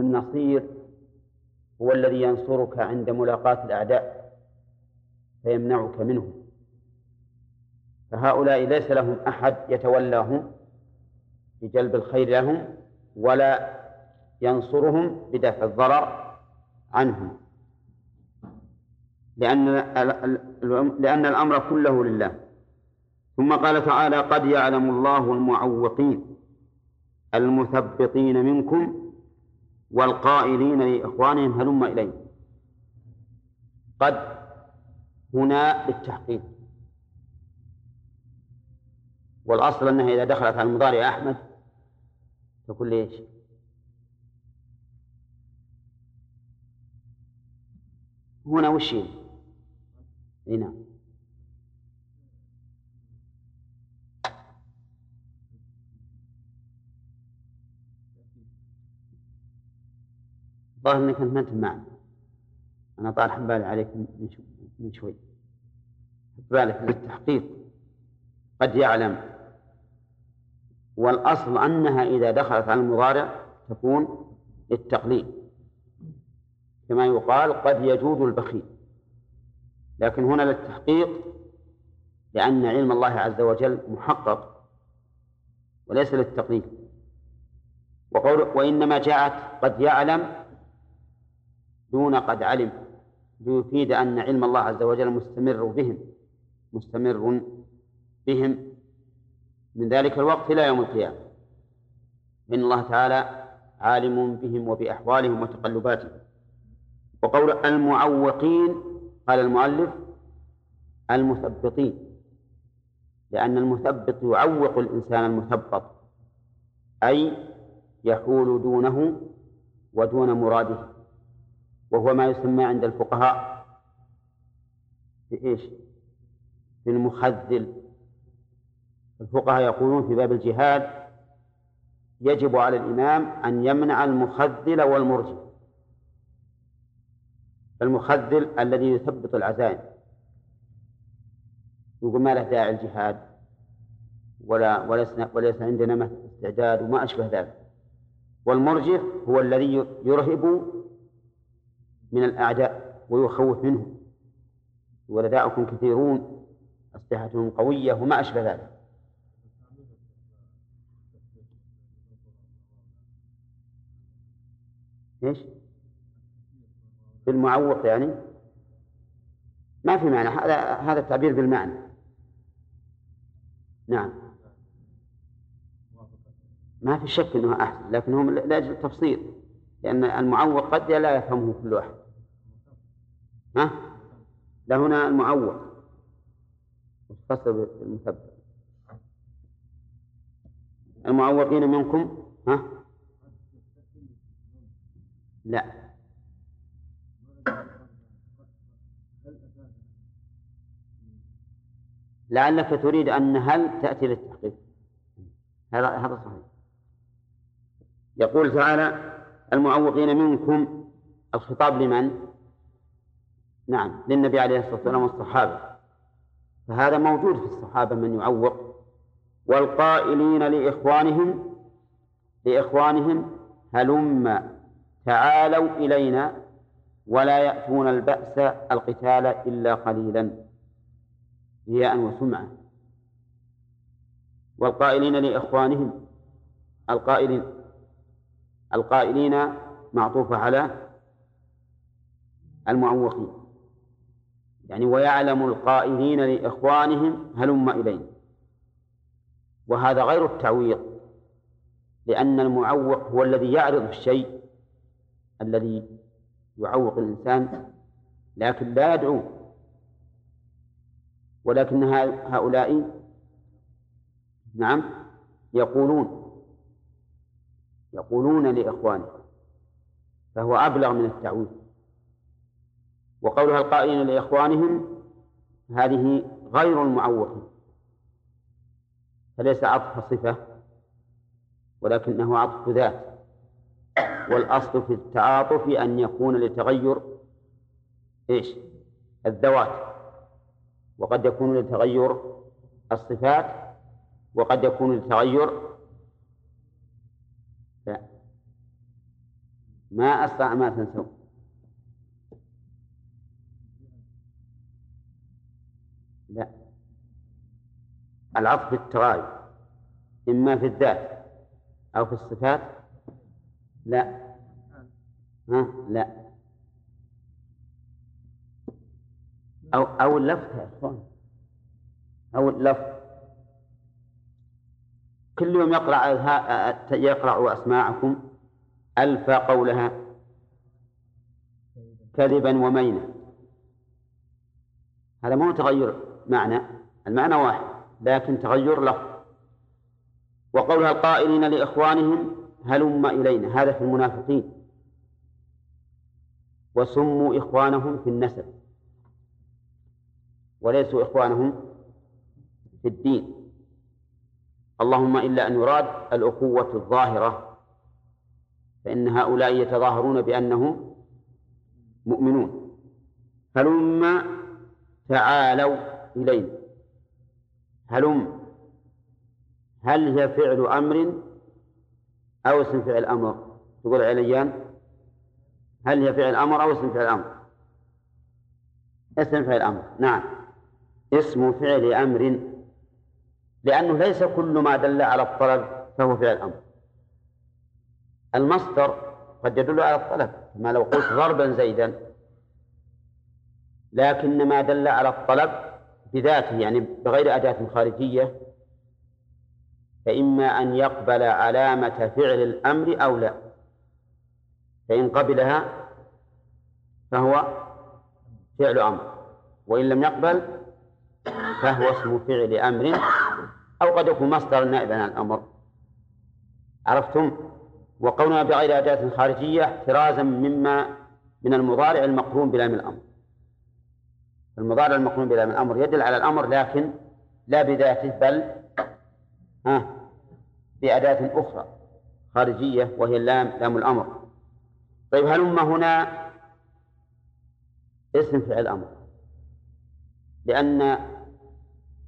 النصير هو الذي ينصرك عند ملاقاة الأعداء فيمنعك منهم فهؤلاء ليس لهم أحد يتولاهم بجلب الخير لهم ولا ينصرهم بدفع الضرر عنهم. لأن لأن الأمر كله لله. ثم قال تعالى قد يعلم الله المعوقين المثبطين منكم والقائلين لإخوانهم هلم إلي قد هنا للتحقيق والأصل أنها إذا دخلت على المضارع أحمد تقول ليش؟ هنا وش اي نعم. ظاهر إنك أنت ما أنت معنا أنا طالع بالي عليك من شوي. بالك للتحقيق. قد يعلم. والأصل أنها إذا دخلت على المضارع تكون للتقليل كما يقال قد يجود البخيل. لكن هنا للتحقيق لأن علم الله عز وجل محقق وليس للتقليد. وقول وإنما جاءت قد يعلم دون قد علم ليفيد أن علم الله عز وجل مستمر بهم مستمر بهم. من ذلك الوقت إلى يوم القيامة. إن الله تعالى عالم بهم وبأحوالهم وتقلباتهم. وقول المعوقين قال المؤلف المثبطين. لأن المثبط يعوق الإنسان المثبط أي يحول دونه ودون مراده. وهو ما يسمى عند الفقهاء في إيش؟ في المخذل. الفقهاء يقولون في باب الجهاد يجب على الإمام أن يمنع المخذل والمرجئ المخذل الذي يثبط العزائم يقول ما له داعي الجهاد؟ ولا وليس عندنا استعداد وما أشبه ذلك. والمرجف هو الذي يرهب من الأعداء ويخوف منهم. ولداؤكم كثيرون أسلحتهم قوية وما أشبه ذلك. إيش؟ بالمعوق يعني؟ ما في معنى هذا هذا التعبير بالمعنى. نعم. ما في شك إنه أحسن لكن هم لاجل التفصيل لأن المعوق قد لا يفهمه كل واحد. ها؟ لا هنا المعوق فصل بالمثبت. المعوقين منكم؟ ها؟ لا. لعلك تريد أن هل تأتي للتحقيق. هذا هذا صحيح. يقول تعالى المعوقين منكم الخطاب لمن؟ نعم للنبي عليه الصلاة والسلام والصحابة. فهذا موجود في الصحابة من يعوق. والقائلين لإخوانهم لإخوانهم هلم تعالوا إلينا ولا يأتون البأس القتال إلا قليلا. رياء وسمعة والقائلين لإخوانهم القائلين القائلين معطوفة على المعوقين. يعني ويعلم القائلين لإخوانهم هلم إلينا وهذا غير التعويض لأن المعوق هو الذي يعرض الشيء الذي يعوق الإنسان لكن لا يدعو ولكن هؤلاء نعم يقولون يقولون لإخوانهم فهو أبلغ من التعويض. وقولها القائلين لإخوانهم هذه غير المعوقين فليس عطف صفة ولكنه عطف ذات. والأصل في التعاطف أن يكون لتغير إيش؟ الذوات. وقد يكون لتغير الصفات وقد يكون لتغير لا ما أسرع ما تنسون لا. العطف بالتغاير إما في الذات أو في الصفات؟ لا. ها؟ لا. أو أو اللفظ أو اللفظ. كل يوم يقرأ يقرأ أسماعكم ألف قولها كذبا ومينا. هذا مو تغير. معنى المعنى واحد لكن تغير لفظ وقولها القائلين لإخوانهم هلم إلينا؟ هذا في المنافقين. وسموا إخوانهم في النسب. وليسوا إخوانهم في الدين. اللهم إلا أن يراد الأخوة الظاهرة. فإن هؤلاء يتظاهرون بأنهم مؤمنون. هلم تعالوا إلينا هلم هل هي فعل أمر أو اسم فعل أمر؟ تقول عليان. هل هي فعل أمر أو اسم فعل أمر؟ اسم فعل أمر. نعم. اسم فعل أمر. لأنه ليس كل ما دل على الطلب فهو فعل أمر. المصدر قد يدل على الطلب ما لو قلت ضربا زيدا. لكن ما دل على الطلب بذاته يعني بغير أداة خارجية فإما أن يقبل علامة فعل الأمر أو لا. فإن قبلها فهو فعل أمر وإن لم يقبل فهو اسم فعل أمر أو قد يكون مصدر نائبا عن الأمر. عرفتم؟ وقولنا بغير أداة خارجية احترازا مما من المضارع المقرون بلام الأمر. المضارع المقرون بلام الأمر. يدل على الأمر لكن لا بذاته بل ها بأداة أخرى خارجية وهي اللام لام الأمر. طيب هلم هنا اسم فعل أمر؟ لأن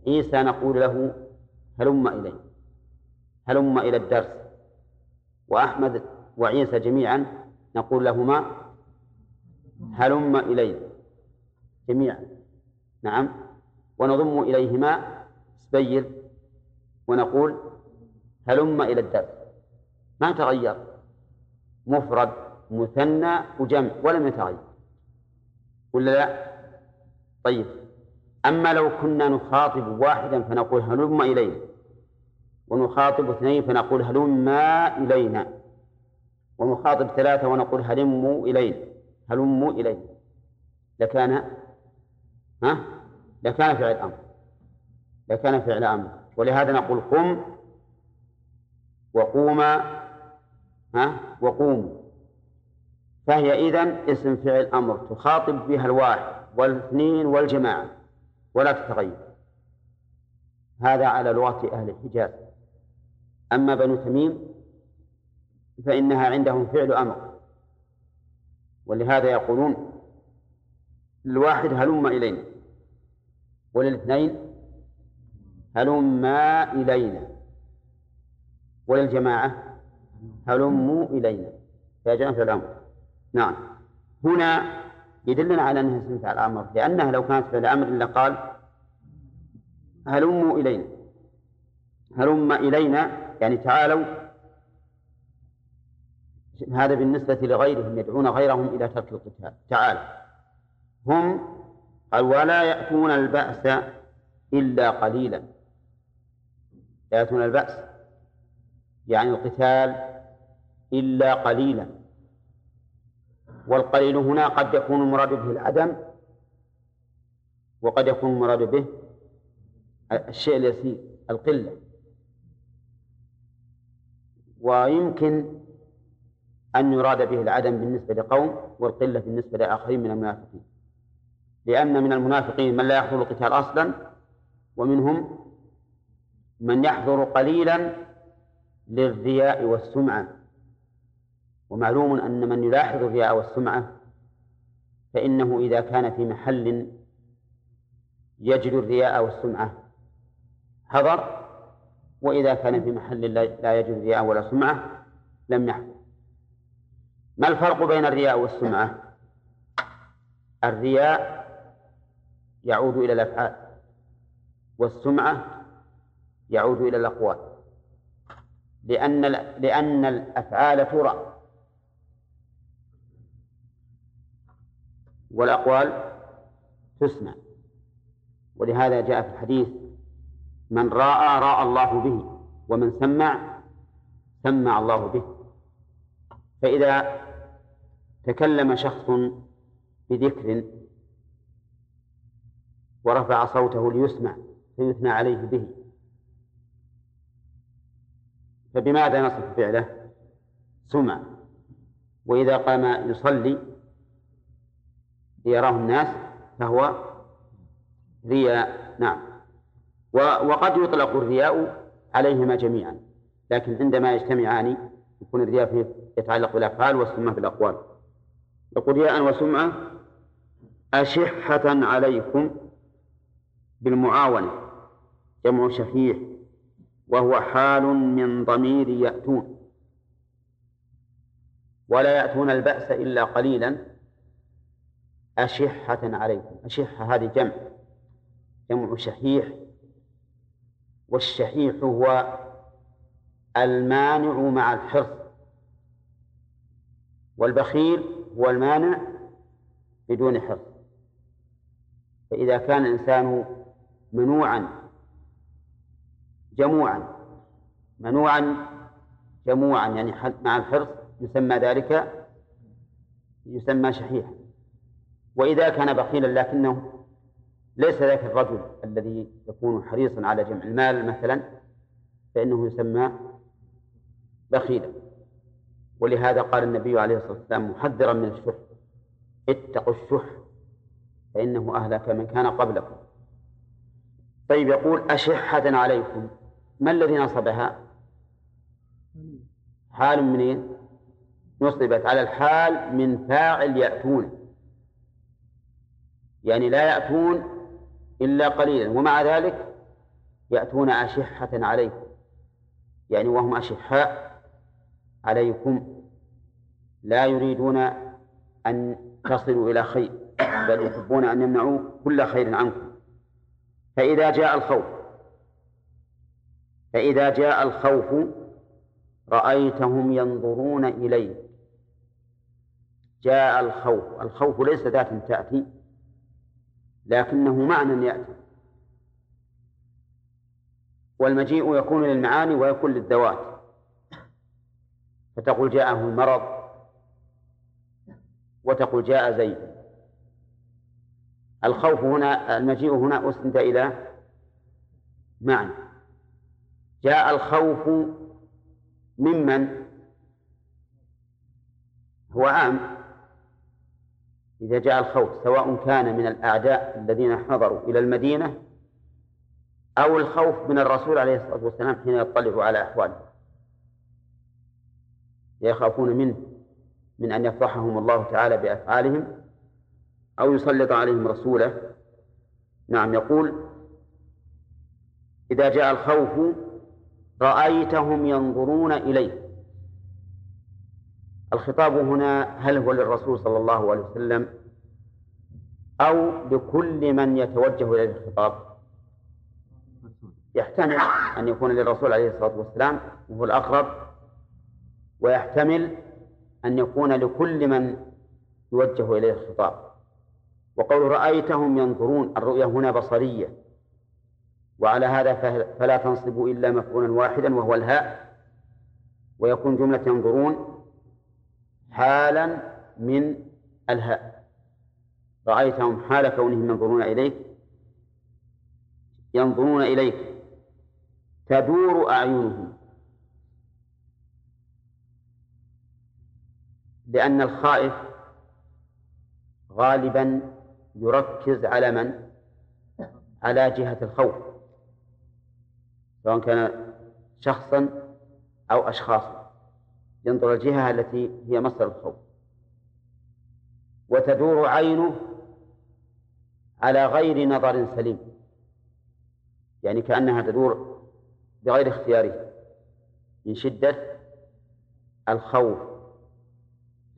عيسى نقول له هلم إليه هلم إلى الدرس؟ وأحمد وعيسى جميعا نقول لهما هلم إليه جميعا. نعم. ونضم إليهما سبيل ونقول هلم إلى الدرس ما تغير؟ مفرد مثنى وجمع ولم يتغير. ولا لا؟ طيب. أما لو كنا نخاطب واحدا فنقول هلم إلينا. ونخاطب اثنين فنقول هلما إلينا. ونخاطب ثلاثة ونقول هلموا إلينا. هلموا إلينا. لكان ها؟ لكان فعل أمر. لكان فعل أمر. ولهذا نقول قم وقوما ها؟ وقوموا فهي إذن اسم فعل أمر تخاطب بها الواحد والاثنين والجماعة ولا تتغير. هذا على لغة أهل الحجاز. أما بنو تميم فإنها عندهم فعل أمر. ولهذا يقولون للواحد هلم إلينا. وللاثنين هلما إلينا وللجماعة هلموا إلينا. فيا في الأمر. نعم. هنا يدلنا على أنها اسم فعل أمر لأنها لو كانت فعل أمر لقال هلموا إلينا. هلم إلينا يعني تعالوا هذا بالنسبة لغيرهم يدعون غيرهم إلى ترك القتال. تعال هم قال ولا يأتون البأس إلا قليلا. لا يأتون البأس يعني القتال إلا قليلا. والقليل هنا قد يكون المراد به العدم وقد يكون المراد به الشيء اليسير القلة. ويمكن أن يراد به العدم بالنسبة لقوم والقلة بالنسبة لآخرين من المنافقين. لأن من المنافقين من لا يحضر القتال أصلا ومنهم من يحضر قليلا للرياء والسمعة. ومعلوم أن من يلاحظ الرياء والسمعة فإنه إذا كان في محل يجد الرياء والسمعة حضر وإذا كان في محل لا يجد رياء ولا سمعة لم يحضر. ما الفرق بين الرياء والسمعة؟ الرياء يعود إلى الأفعال والسمعة يعود إلى الأقوال. لأن لأن الأفعال ترى. والأقوال تسمع. ولهذا جاء في الحديث من رأى رأى الله به ومن سمع سمع الله به. فإذا تكلم شخص بذكر ورفع صوته ليسمع فيثنى عليه به. فبماذا نصف فعله؟ سمع. وإذا قام يصلي ليراه الناس فهو رياء نعم. وقد يطلق الرياء عليهما جميعا لكن عندما يجتمعان يكون الرياء فيه يتعلق بالأفعال والسمعة بالأقوال. يقول رياء وسمعة أشحة عليكم بالمعاونة جمع شحيح وهو حال من ضمير يأتون. ولا يأتون البأس إلا قليلا. أشحة عليكم أشحة هذه جمع جمع شحيح. والشحيح هو المانع مع الحرص. والبخيل هو المانع بدون حرص. فإذا كان الإنسان منوعا جموعا. منوعا جموعا يعني مع الحرص يسمى ذلك يسمى شحيحا. وإذا كان بخيلا لكنه ليس ذاك الرجل الذي يكون حريصا على جمع المال مثلا فإنه يسمى بخيلا. ولهذا قال النبي عليه الصلاة والسلام محذرا من الشح اتقوا الشح فإنه أهلك من كان قبلكم. طيب يقول أشحة عليكم ما الذي نصبها؟ حال منين نصبت على الحال من فاعل يأتون يعني لا يأتون إلا قليلا ومع ذلك يأتون أشحة عليكم يعني وهم أشحاء عليكم لا يريدون أن تصلوا إلى خير بل يحبون أن يمنعوا كل خير عنكم. فإذا جاء الخوف فإذا جاء الخوف رأيتهم ينظرون إليك. جاء الخوف الخوف ليس ذات تأتي لكنه معنى يأتي. والمجيء يكون للمعاني ويكون للذوات. فتقول جاءه المرض وتقول جاء زيد. الخوف هنا المجيء هنا أسند إلى معنى. جاء الخوف ممن؟ هو عام. إذا جاء الخوف سواء كان من الأعداء الذين حضروا إلى المدينة أو الخوف من الرسول عليه الصلاة والسلام حين يطلع على أحواله. يخافون منه من أن يفضحهم الله تعالى بأفعالهم. أو يسلط عليهم رسوله. نعم يقول إذا جاء الخوف رأيتهم ينظرون إليه. الخطاب هنا هل هو للرسول صلى الله عليه وسلم أو لكل من يتوجه إليه الخطاب؟ يحتمل أن يكون للرسول عليه الصلاة والسلام وهو الأقرب ويحتمل أن يكون لكل من يوجه إليه الخطاب. وقول رأيتهم ينظرون الرؤيا هنا بصرية. وعلى هذا فلا تنصب إلا مفعولا واحدا وهو الهاء. ويكون جملة ينظرون حالا من الهاء. رأيتهم حال كونهم ينظرون إليك. ينظرون إليك. تدور أعينهم. لأن الخائف غالبا يركز على من؟ على جهة الخوف. سواء كان شخصا أو أشخاصا. ينظر الجهة التي هي مصدر الخوف. وتدور عينه على غير نظر سليم. يعني كأنها تدور بغير اختياره. من شدة الخوف.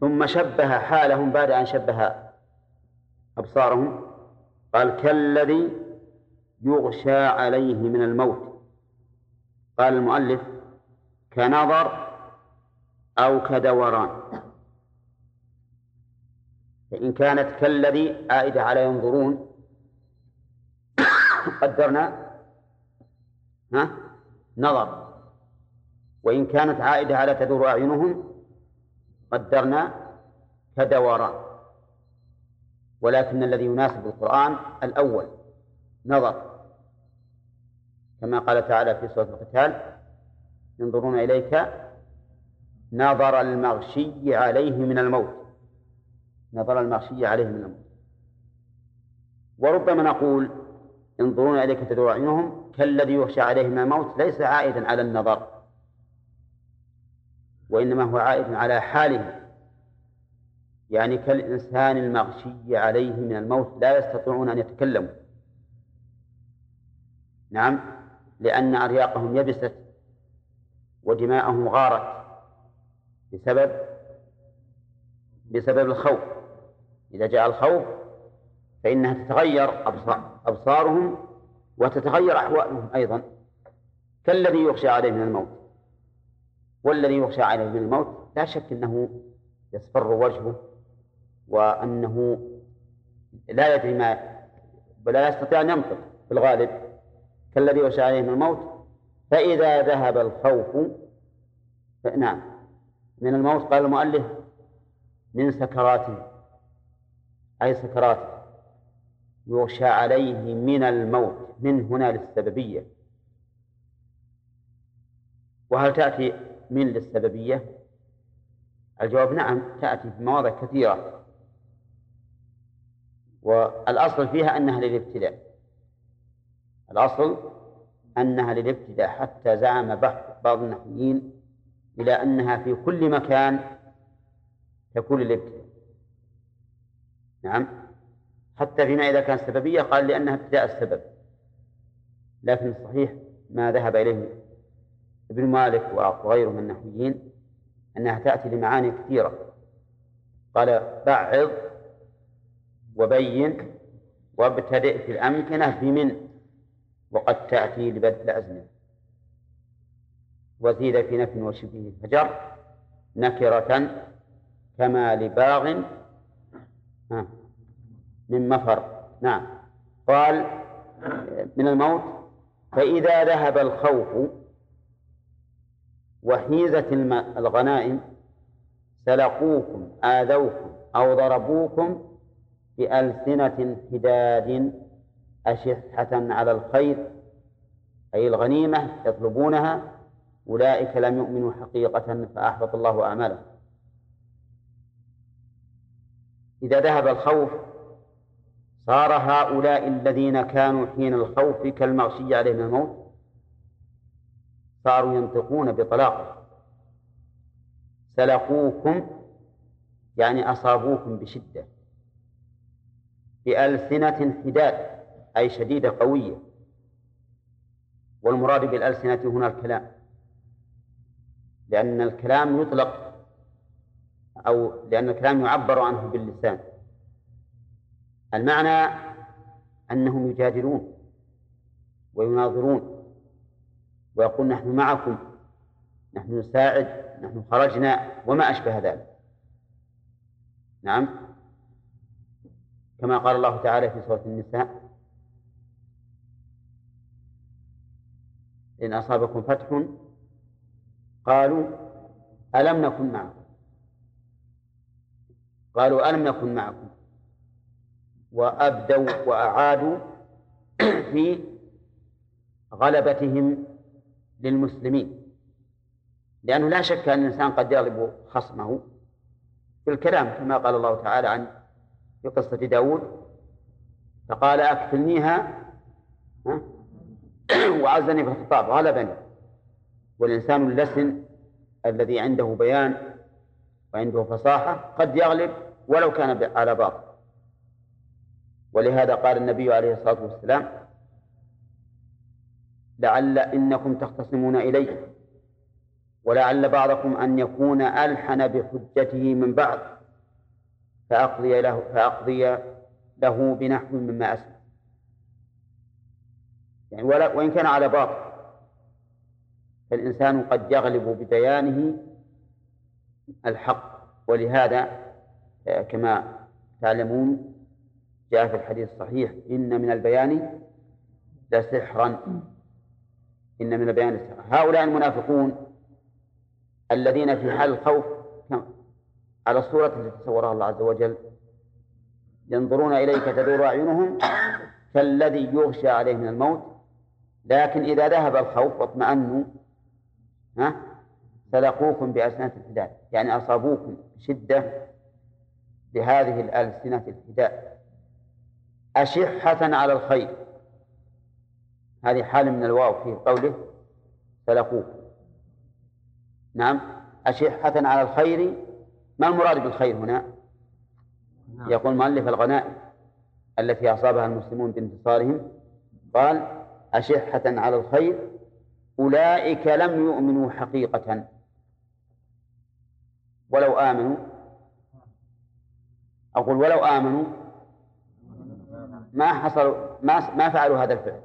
ثم شبه حالهم بعد أن شبه أبصارهم؟ قال كالذي يغشى عليه من الموت. قال المؤلف كنظر أو كدوران. فإن كانت كالذي عائدة على ينظرون. قدرنا. ها؟ نظر. وإن كانت عائدة على تدور أعينهم قدرنا كدوران. ولكن الذي يناسب القرآن الأول نظر. كما قال تعالى في سورة القتال ينظرون إليك نظر المغشي عليه من الموت. نظر المغشي عليه من الموت. وربما نقول ينظرون إليك تدور أعينهم كالذي يخشى عليه من الموت ليس عائدا على النظر وإنما هو عائد على حاله يعني كالإنسان المغشي عليه من الموت لا يستطيعون أن يتكلموا. نعم لأن أرياقهم يبست ودماءهم غارت. بسبب؟ بسبب الخوف. إذا جاء الخوف فإنها تتغير أبصار أبصارهم وتتغير أحوالهم أيضا. كالذي يخشى عليه من الموت. والذي يخشى عليه من الموت لا شك أنه يصفر وجهه وأنه لا يدري ما ولا يستطيع أن ينطق في الغالب. كالذي عليه من الموت. فإذا ذهب الخوف نعم. من الموت قال المؤلف من سكراته. أي سكراته. يغشى عليه من الموت. من هنا للسببية. وهل تأتي من للسببية؟ الجواب نعم تأتي في مواضع كثيرة. والأصل فيها أنها للابتلاء الأصل أنها للابتلاء حتى زعم بعض النحويين إلى أنها في كل مكان تكون للابتلاء نعم. حتى فيما إذا كان سببية قال لأنها ابتداء السبب. لكن الصحيح ما ذهب إليه ابن مالك وغيره من النحويين أنها تأتي لمعاني كثيرة. قال بعض وبين وابتدئ في الأمكنة بمن؟ وقد تأتي لبدء الأزمنة. وزيد في نفي وشبه فجر نكرة كما لباغ. من مفر. نعم. قال من الموت فإذا ذهب الخوف وحيزت الغنائم سلقوكم آذوكم أو ضربوكم بألسنة حداد أشحة على الخير أي الغنيمة يطلبونها أولئك لم يؤمنوا حقيقة فأحبط الله أعمالهم. إذا ذهب الخوف صار هؤلاء الذين كانوا حين الخوف كالمغشي عليهم الموت صاروا ينطقون بطلاقة. سلقوكم يعني أصابوكم بشدة. بألسنة حداد أي شديدة قوية. والمراد بالألسنة هنا الكلام. لأن الكلام يطلق أو لأن الكلام يعبر عنه باللسان. المعنى أنهم يجادلون ويناظرون ويقول نحن معكم نحن نساعد نحن خرجنا وما أشبه ذلك. نعم؟ كما قال الله تعالى في سورة النساء إن أصابكم فتح قالوا ألم نكن معكم؟ قالوا ألم نكن معكم؟ وأبدوا وأعادوا في غلبتهم للمسلمين. لأنه لا شك أن الإنسان قد يغلب خصمه بالكلام كما قال الله تعالى عن في قصة داود فقال أكفلنيها وعزني في الخطاب غلبني. والإنسان اللسن الذي عنده بيان وعنده فصاحة قد يغلب ولو كان على باطل. ولهذا قال النبي عليه الصلاة والسلام لعل إنكم تختصمون إلي ولعل بعضكم أن يكون ألحن بحجته من بعض فأقضي له فأقضي له بنحو مما أسمع يعني ولا وإن كان على باطل فالإنسان قد يغلب ببيانه الحق. ولهذا آه، كما تعلمون جاء في الحديث الصحيح إن من البيان لسحرا. إن من البيان لسحرا. هؤلاء المنافقون الذين في حال الخوف على الصورة التي تصورها الله عز وجل. ينظرون إليك تدور أعينهم كالذي يغشى عليه من الموت. لكن إذا ذهب الخوف واطمأنوا ها سلقوكم بألسنة الحداد يعني أصابوكم بشدة بهذه الألسنة الحداد أشحة على الخير. هذه حال من الواو في قوله سلقوكم. نعم أشحة على الخير ما المراد بالخير هنا؟ نعم. يقول مؤلف الغنائم التي أصابها المسلمون بانتصارهم قال أشحة على الخير أولئك لم يؤمنوا حقيقة ولو آمنوا أقول ولو آمنوا ما حصلوا ما ما فعلوا هذا الفعل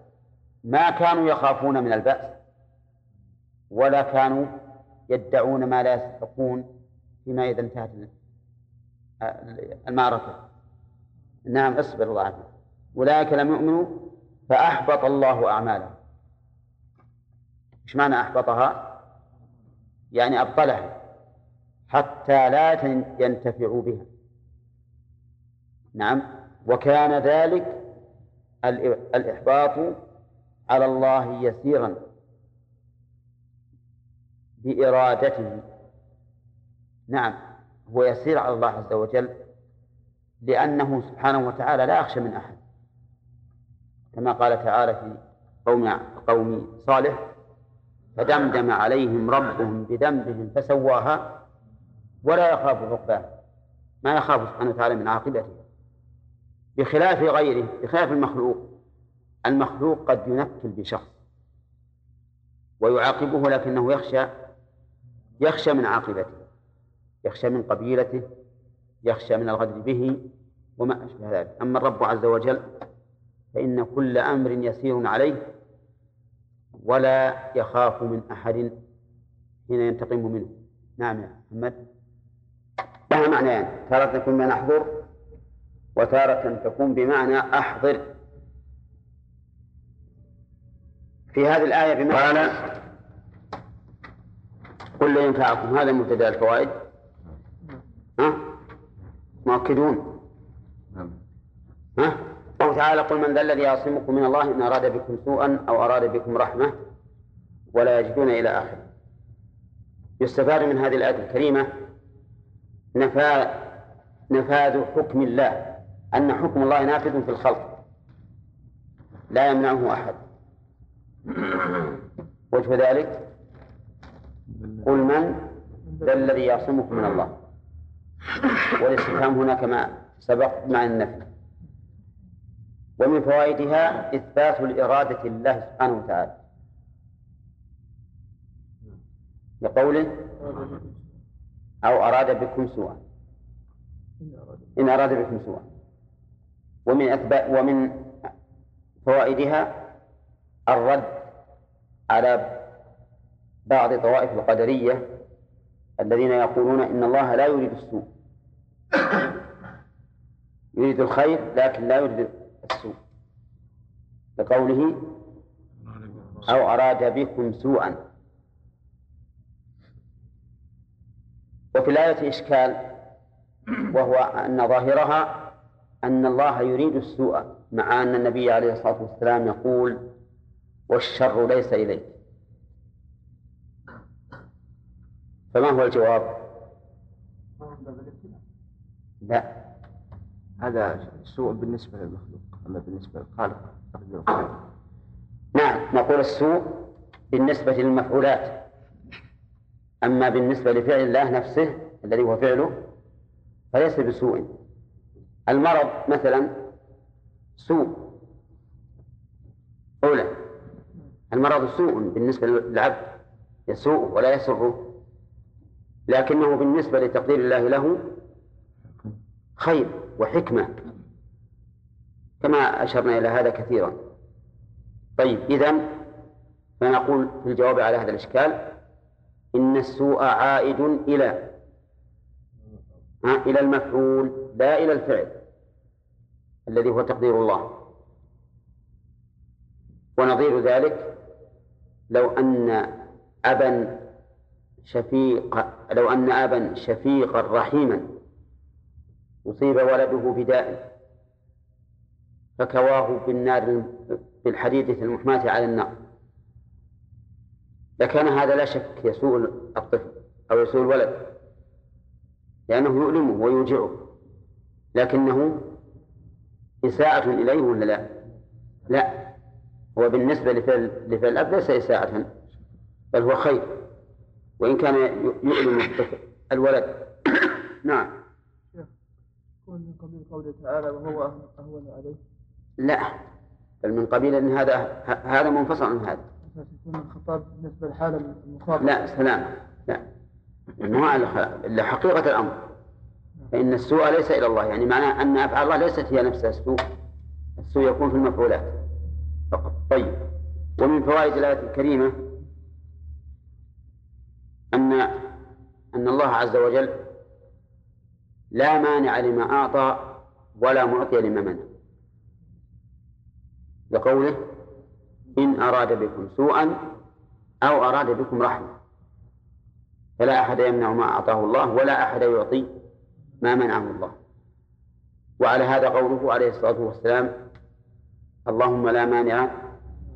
ما كانوا يخافون من البأس ولا كانوا يدعون ما لا يستحقون فيما إذا انتهت المعركة. نعم اصبر الله عنه أولئك لم يؤمنوا فأحبط الله أعمالهم. إيش معنى أحبطها؟ يعني أبطلها حتى لا ينتفعوا بها. نعم وكان ذلك الإحباط على الله يسيرا بإرادته. نعم هو يسير على الله عز وجل لأنه سبحانه وتعالى لا يخشى من أحد. كما قال تعالى في قوم قوم صالح فدمدم عليهم ربهم بذنبهم فسواها ولا يخاف عقباها ما يخاف سبحانه وتعالى من عاقبته. بخلاف غيره بخلاف المخلوق. المخلوق قد ينكل بشخص ويعاقبه لكنه يخشى يخشى من عاقبته. يخشى من قبيلته يخشى من الغدر به وما أشبه ذلك. أما الرب عز وجل فإن كل أمر يسير عليه ولا يخاف من أحد حين ينتقم منه. نعم يا محمد. لها معنيان تارة تكون بمعنى أحضر وتارة تكون بمعنى أحضر. في هذه الآية بمعنى قل لا ينفعكم هذا مبتدأ الفوائد. ها؟ مؤكدون. ها؟ قوله تعالى قل من ذا الذي يعصمكم من الله إن أراد بكم سوءا أو أراد بكم رحمة ولا يجدون إلى آخره. يستفاد من هذه الآية الكريمة نفاذ نفاذ حكم الله أن حكم الله نافذ في الخلق لا يمنعه أحد. وجه ذلك قل من ذا الذي يعصمكم من الله. والاستفهام هنا كما سبق مع النفي. ومن فوائدها إثبات الإرادة لله سبحانه وتعالى. لقوله أو أراد بكم سوءا. إن أراد بكم سوءا. ومن أثبات ومن فوائدها الرد على بعض طوائف القدرية الذين يقولون إن الله لا يريد السوء. يريد الخير لكن لا يريد السوء. لقوله أو أراد بكم سوءا. وفي الآية إشكال وهو أن ظاهرها أن الله يريد السوء مع أن النبي عليه الصلاة والسلام يقول والشر ليس إليك. فما هو الجواب؟ لا. هذا سوء بالنسبة للمخلوق أما بالنسبة للخالق نعم نقول السوء بالنسبة للمفعولات. أما بالنسبة لفعل الله نفسه الذي هو فعله فليس بسوء. المرض مثلا سوء. أولى. المرض سوء بالنسبة للعبد يسوء ولا يسره. لكنه بالنسبة لتقدير الله له خير وحكمة. كما أشرنا إلى هذا كثيرا. طيب إذن فنقول في الجواب على هذا الإشكال إن السوء عائد إلى إلى المفعول لا إلى الفعل الذي هو تقدير الله. ونظير ذلك لو أن أبا شفيق لو أن أبا شفيقا رحيما. أصيب ولده بداء فكواه بالنار بالحديدة المحماة على النار. لكان هذا لا شك يسوء الطفل أو يسوء الولد لأنه يؤلمه ويوجعه لكنه إساءة إليه ولا لا؟ لا. هو بالنسبة لفعل لفعل الأب ليس إساءة بل هو خير وإن كان يؤلم الولد. نعم. يكون من قبيل قوله تعالى وهو أهون عليه؟ لا بل من قبيل أن هذا هذا منفصل عن هذا. يكون الخطاب بالنسبة للحالة المخاطبة لا سلام لا. ما إلا حقيقة الأمر. فإن السوء ليس إلى الله يعني معناه أن أفعال الله ليست هي نفسها. السوء السوء يكون في المفعولات. فقط. طيب. ومن فوائد الآية الكريمة أن أن الله عز وجل لا مانع لما أعطى ولا معطي لما منع. لقوله إن أراد بكم سوءا أو أراد بكم رحمة. فلا أحد يمنع ما أعطاه الله ولا أحد يعطي ما منعه الله. وعلى هذا قوله عليه الصلاة والسلام اللهم لا مانع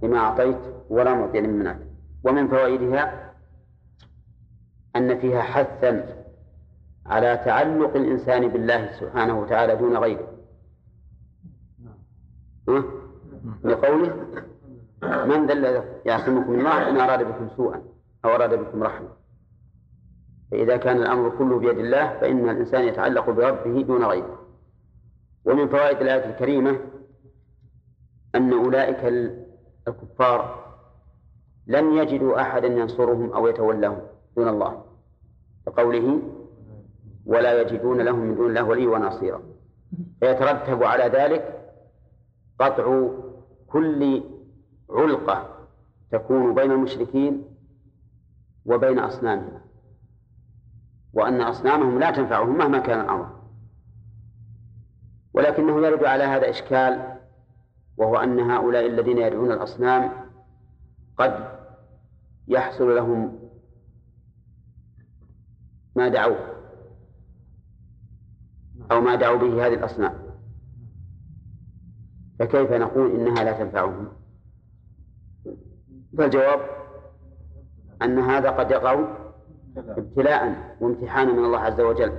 لما أعطيت ولا معطي لما منعت. ومن فوائدها أن فيها حثا على تعلق الإنسان بالله سبحانه وتعالى دون غيره. لقوله من ذا الذي يعصمكم الله إن أراد بكم سوءا أو أراد بكم رحمة. فإذا كان الأمر كله بيد الله فإن الإنسان يتعلق بربه دون غيره. ومن فوائد الآية الكريمة أن أولئك الكفار لن يجدوا أحدا ينصرهم أو يتولاهم دون الله. كقوله ولا يجدون لهم من دون الله ولي ونصيرا. فيترتب على ذلك قطع كل علقة تكون بين المشركين وبين أصنامهم وأن أصنامهم لا تنفعهم مهما كان الأمر. ولكنه يرد على هذا إشكال وهو أن هؤلاء الذين يدعون الأصنام قد يحصل لهم ما دعوه. أو ما دعوا به هذه الأصنام. فكيف نقول إنها لا تنفعهم؟ فالجواب أن هذا قد يقع ابتلاء وامتحانا من الله عز وجل.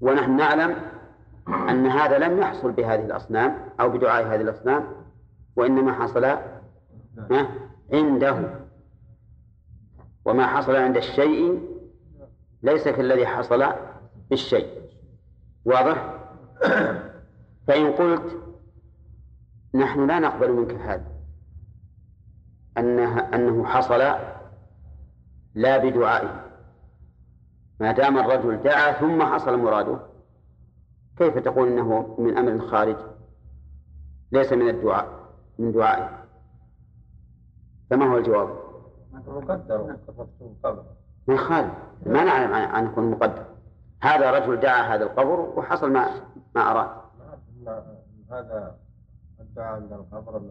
ونحن نعلم أن هذا لم يحصل بهذه الأصنام أو بدعاء هذه الأصنام وإنما حصل عنده. وما حصل عند الشيء ليس كالذي حصل بالشيء. واضح؟ فإن قلت نحن لا نقبل منك هذا. أنه, أنه حصل لا بدعائه. ما دام الرجل دعا ثم حصل مراده كيف تقول إنه من أمر خارج؟ ليس من الدعاء من دعائه. فما هو الجواب؟ مقدر ما يخالف. ما نعلم عن يكون مقدر. هذا رجل دعا هذا القبر وحصل ما ما أراد. هذا الدعاء عند القبر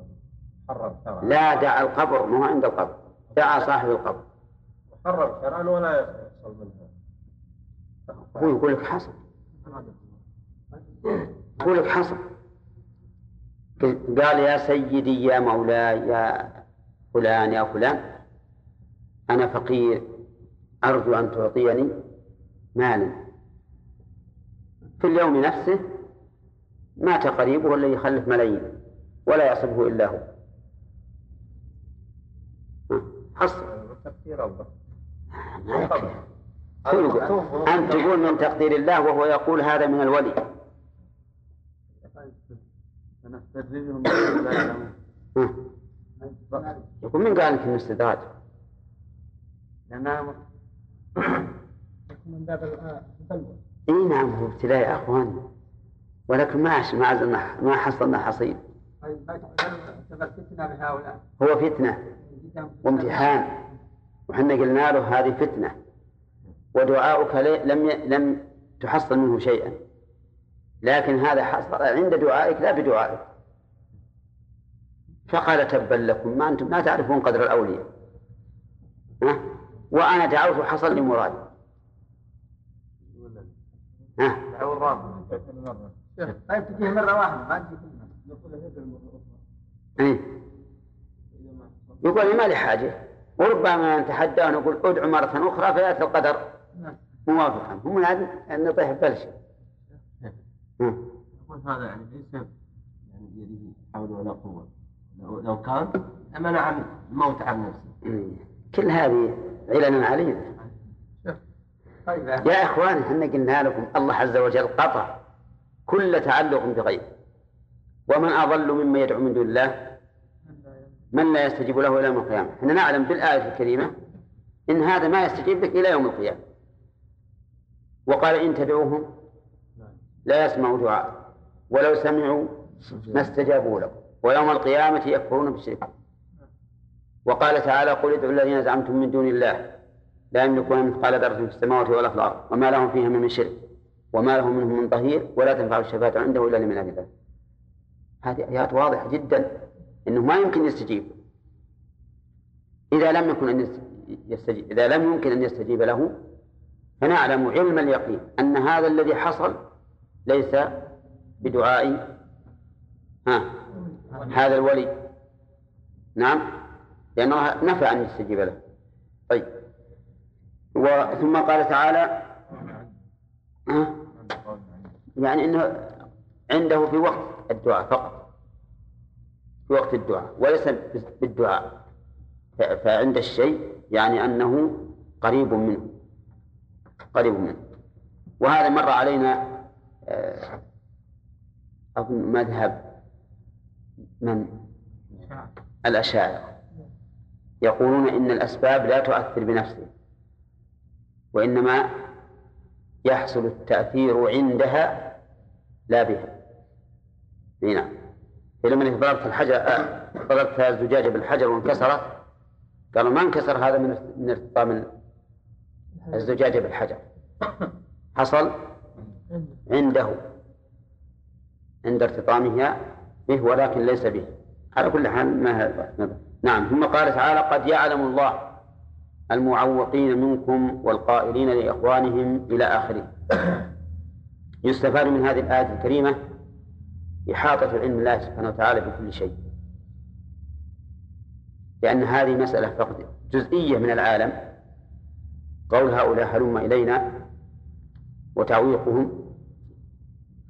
حرم شرعا. لا دعا القبر ما هو عند القبر. دعا صاحب القبر. حرم شرعا ولا يحصل منها هو يقول لك حصل. يقول لك حصل. قال يا سيدي يا مولاي يا فلان يا فلان أنا فقير أرجو أن تعطيني مالا. في اليوم نفسه مات قريبه الذي يخلف ملايين ولا يصبه إلا هو. حصل. أنت تقول من تقدير الله وهو يقول هذا من الولي. يقول من قال لك الاستدراج؟ لأن من باب البلوى إي نعم هو ابتلاء يا أخوان. ولكن ما ما ما حصلنا حصيل طيب فتنة بهؤلاء. هو فتنة وامتحان. وحنا قلنا له هذه فتنة. ودعاؤك لم ي... لم تحصل منه شيئا. لكن هذا حصل عند دعائك لا بدعائك. فقال تبا لكم ما أنتم لا تعرفون قدر الأولياء؟ وأنا دعوت وحصل لي مرادي ها؟ طيب تجيه مرة واحدة ما تجي كلها. إيه؟ يقول ما لي حاجة. وربما نتحدى ونقول ادعو مرة أخرى فياتي القدر. نعم. موافقا. هم من أن نطيح ببلش. يقول هذا يعني ليس يعني بيده حول ولا قوة. لو, كان منع الموت عن نفسه. إيه. كل هذه علل علينا. طيب يا إخواني إحنا قلنا لكم الله عز وجل قطع كل تعلق بغيره ومن أضل ممن يدعو من دون الله من لا يستجيب له إلى يوم القيامة. إحنا نعلم بالآية الكريمة إن هذا ما يستجيب لك إلى يوم القيامة. وقال إن تدعوهم لا يسمعوا دعاء ولو سمعوا ما استجابوا لكم. ويوم القيامة يكفرون بالشرك وقال تعالى قل ادعوا الذين زعمتم من دون الله لا يملكون مثقال ذرة في السماوات ولا في الأرض وما لهم فيها من شرك وما لهم منهم من ظهير ولا تنفع الشفاعة عنده إلا لمن أذن هذه آيات واضحة جدا أنه ما يمكن يستجيب. إذا لم يكن أن يستجيب إذا لم يمكن أن يستجيب له فنعلم علم اليقين أن هذا الذي حصل ليس بدعاء ها هذا الولي. نعم لأن الله نفى أن يستجيب له. طيب. وثم قال تعالى؟ يعني إنه عنده في وقت الدعاء فقط. في وقت الدعاء وليس بالدعاء. فعند الشيء يعني أنه قريب منه. قريب منه. وهذا مر علينا آه، أظن مذهب من؟ الأشاعرة. يقولون إن الأسباب لا تؤثر بنفسها وإنما يحصل التأثير عندها لا بها. إي نعم. فلما ضربت الحجر آه، ضربت الزجاجة بالحجر وانكسرت قالوا ما انكسر هذا من من ارتطام الزجاجة بالحجر. حصل عنده عند ارتطامها به ولكن ليس به. على كل حال ما هذا؟ نعم. ثم قال تعالى قد يعلم الله المعوقين منكم والقائلين لإخوانهم إلى آخره. يستفاد من هذه الآية الكريمة إحاطة علم الله سبحانه وتعالى بكل شيء. لأن هذه مسألة فقط جزئية من العالم. قول هؤلاء هلم إلينا وتعويقهم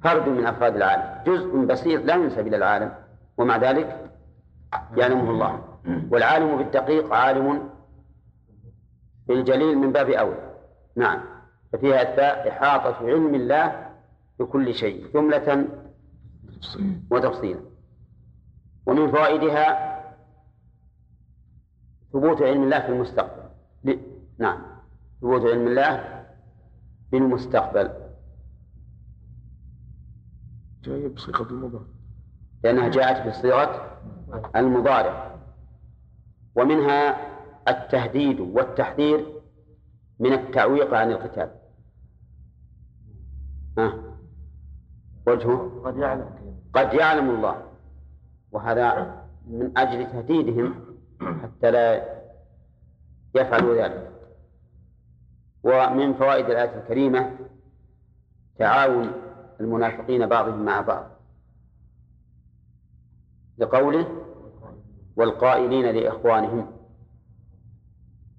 فرد من أفراد العالم. جزء بسيط لا ينسب إلى العالم ومع ذلك يعلمه الله. والعالم بالدقيق عالم بالجليل من باب أولى نعم. ففيها إثبات إحاطة علم الله بكل شيء جملة وتفصيلا. ومن فوائدها ثبوت علم الله في المستقبل. نعم. ثبوت علم الله في المستقبل جاية بصيغة المضارع. لأنها جاءت بصيغة المضارع. ومنها التهديد والتحذير من التعويق عن القتال. ها؟ وجهه قد يعلم. قد يعلم الله. وهذا من أجل تهديدهم حتى لا يفعلوا ذلك. ومن فوائد الآية الكريمة تعاون المنافقين بعضهم مع بعض. لقوله والقائلين لإخوانهم.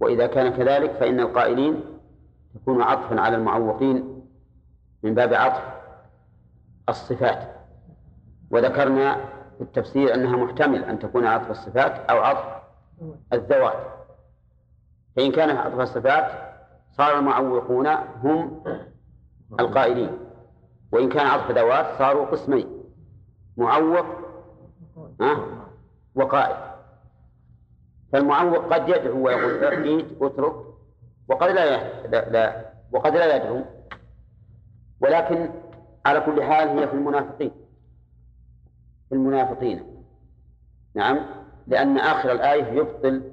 وإذا كان كذلك فإن القائلين تكون عطفا على المعوقين من باب عطف الصفات. وذكرنا في التفسير أنها محتمل أن تكون عطف الصفات أو عطف الذوات. فإن كان عطف الصفات صار المعوقون هم القائلين. وإن كان عطف ذوات صاروا قسمين معوق ها وقائل. فالمعوق قد يدعو ويقول اعيد اترك وقد لا لا, لا وقد لا يدعو ولكن على كل حال هي في المنافقين. في المنافقين. نعم؟ لأن آخر الآية يبطل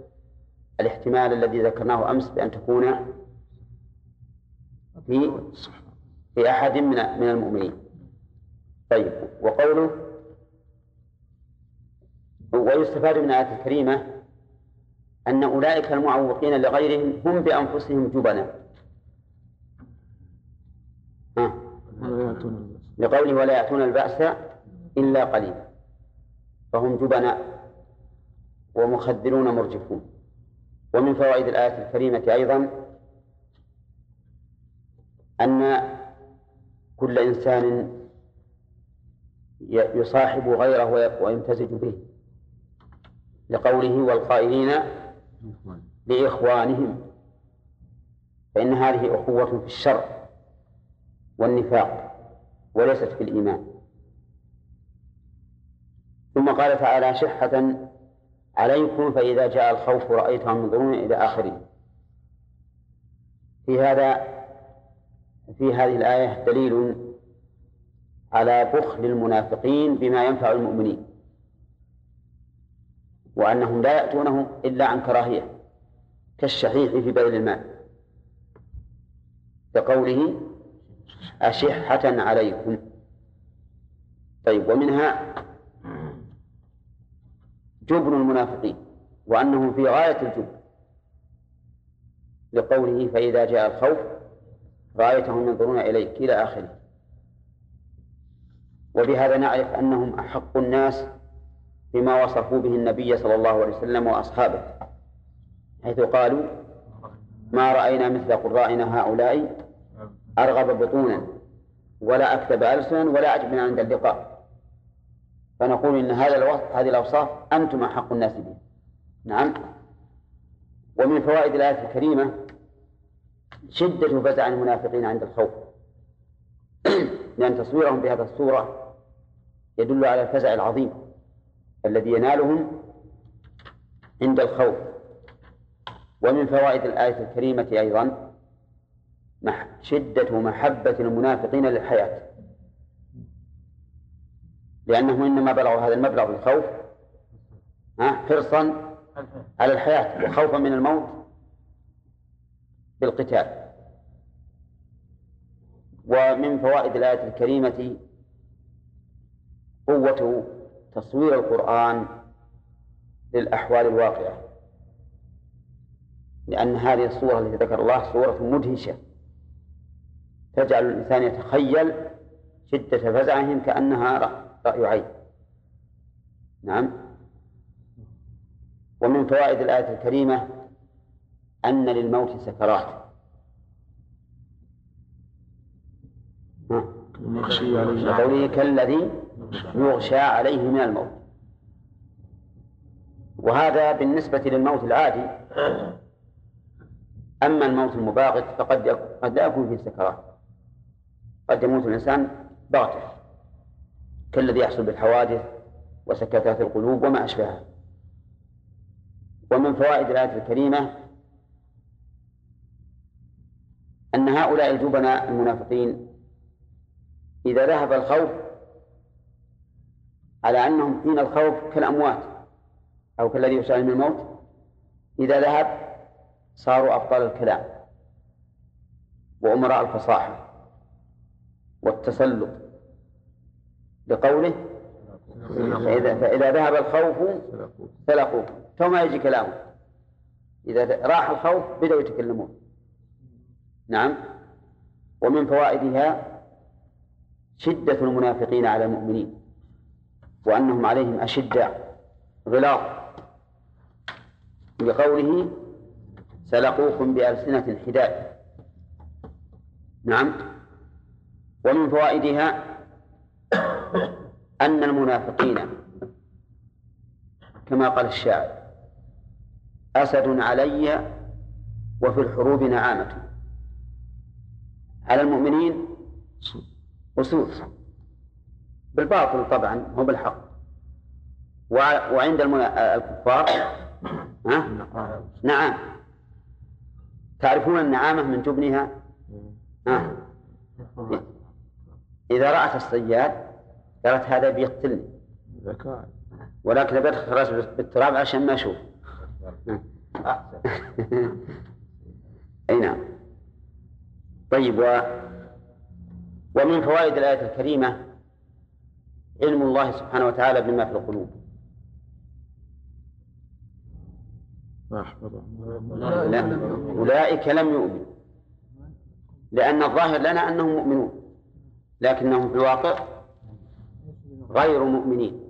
الاحتمال الذي ذكرناه أمس بأن تكون في في أحد من من المؤمنين. طيب وقوله ويستفاد من الآية الكريمة أن أولئك المعوقين لغيرهم هم بأنفسهم يأتون البأس. لقوله ولا يأتون البأس إلا قليلا. فهم جبناء ومخدرون مرجفون. ومن فوائد الآية الكريمة أيضا أن كل إنسان يصاحب غيره وي- ويمتزج به. لقوله والقائلين لإخوانهم. فإن هذه أخوة في الشر والنفاق وليست في الإيمان. ثم قال تعالى شحة عليكم فإذا جاء الخوف رأيتهم ينظرون إلى آخره في هذا في هذه الآية دليل على بخل المنافقين بما ينفع المؤمنين. وأنهم لا يأتونه إلا عن كراهية كالشحيح في بذل المال كقوله أشحة عليكم. طيب ومنها جبن المنافقين وأنهم في غاية الجبن. لقوله فإذا جاء الخوف رأيتهم ينظرون إليك إلى آخره. وبهذا نعرف أنهم أحق الناس بما وصفوا به النبي صلى الله عليه وسلم وأصحابه حيث قالوا ما رأينا مثل قرائنا هؤلاء أرغب بطونا ولا أكتب ألسنا ولا أعجبنا عند اللقاء. فنقول إن هذا الوصف هذه الأوصاف أنتم أحق الناس بها. نعم. ومن فوائد الآية الكريمة شدة فزع المنافقين عند الخوف لأن تصويرهم بهذه الصورة يدل على الفزع العظيم. الذي ينالهم عند الخوف. ومن فوائد الآية الكريمة أيضا شدة محبة المنافقين للحياة. لأنهم إنما بلغوا هذا المبلغ بالخوف حرصا على الحياة وخوفا من الموت بالقتال. ومن فوائد الآية الكريمة قوة تصوير القرآن للأحوال الواقعة. لأن هذه الصورة التي ذكر الله صورة مدهشة. تجعل الإنسان يتخيل شدة فزعهم كأنها رأ- رأي عين. نعم. ومن فوائد الآية الكريمة أن للموت سكرات. لقوله كالذي يغشى عليه من الموت. وهذا بالنسبة للموت العادي. أما الموت المباغت فقد قد لا يكون فيه سكرات قد يموت الإنسان باغتة كالذي يحصل بالحوادث وسكتات القلوب وما أشبهها. ومن فوائد الآية الكريمة أن هؤلاء الجبناء المنافقين إذا ذهب الخوف على أنهم حين الخوف كالأموات أو كالذي يسأل من الموت. إذا ذهب صاروا أبطال الكلام وأمراء الفصاحة والتسلط لقوله فإذا, فإذا ذهب الخوف سلقوه. فما يجي كلامه. إذا راح الخوف بدأوا يتكلمون. نعم. ومن فوائدها شدة المنافقين على المؤمنين. وأنهم عليهم أشداء غلاظ. لقوله سلقوكم بألسنة حداد. نعم. ومن فوائدها أن المنافقين كما قال الشاعر أسد علي وفي الحروب نعامة. على المؤمنين أسود. بالباطل طبعا هو بالحق. وع- وعند الكفار ها؟ نعم. تعرفون النعامة من جبنها آه. إذا رأت الصياد قالت هذا بيقتلني. ولكن بدخل راسه بالتراب عشان ما أشوف. أي نعم. طيب و ومن فوائد الآية الكريمة علم الله سبحانه وتعالى بما في القلوب. لا أولئك لم يؤمنوا لأن الظاهر لنا أنهم مؤمنون لكنهم في الواقع غير مؤمنين.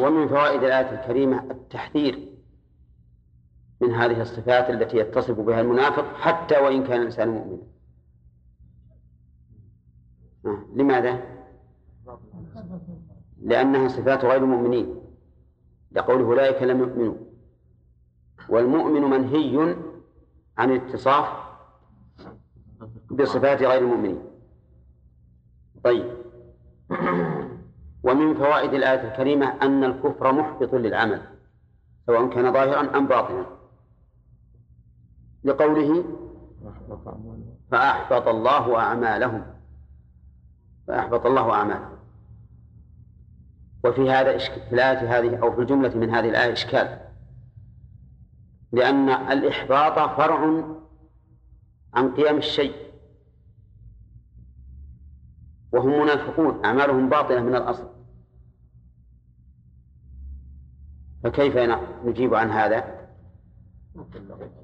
ومن فوائد الآية الكريمة التحذير من هذه الصفات التي يتصف بها المنافق حتى وإن كان الإنسان مؤمنا. لماذا؟ لأنها صفات غير المؤمنين. لقوله أولئك لم يؤمنوا. والمؤمن منهي عن الاتصاف بصفات غير المؤمنين. طيب. ومن فوائد الآية الكريمة أن الكفر محبط للعمل سواء كان ظاهرا أم باطنا. لقوله فأحبط الله أعمالهم. فأحبط الله أعمالهم وفي هذا في الآية هذه أو في الجملة من هذه الآية إشكال. لأن الإحباط فرع عن قيام الشيء. وهم منافقون أعمالهم باطلة من الأصل. فكيف نجيب عن هذا؟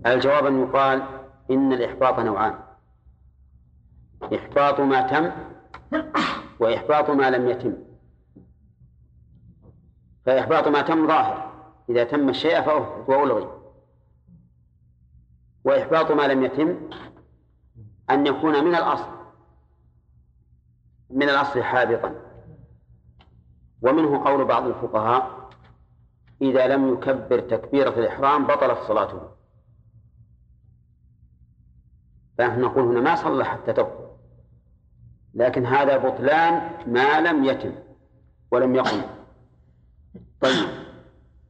الجواب أن يقال إن الإحباط نوعان. إحباط ما تم وإحباط ما لم يتم. فإحباط ما تم ظاهر. إذا تم الشيء فأحبط وألغي وإحباط ما لم يتم أن يكون من الأصل. من الأصل حابطا. ومنه قول بعض الفقهاء إذا لم يكبر تكبيرة الإحرام بطلت صلاته. فنحن نقول هنا ما صلى حتى تكبر. لكن هذا بطلان ما لم يتم ولم يقم. طيب.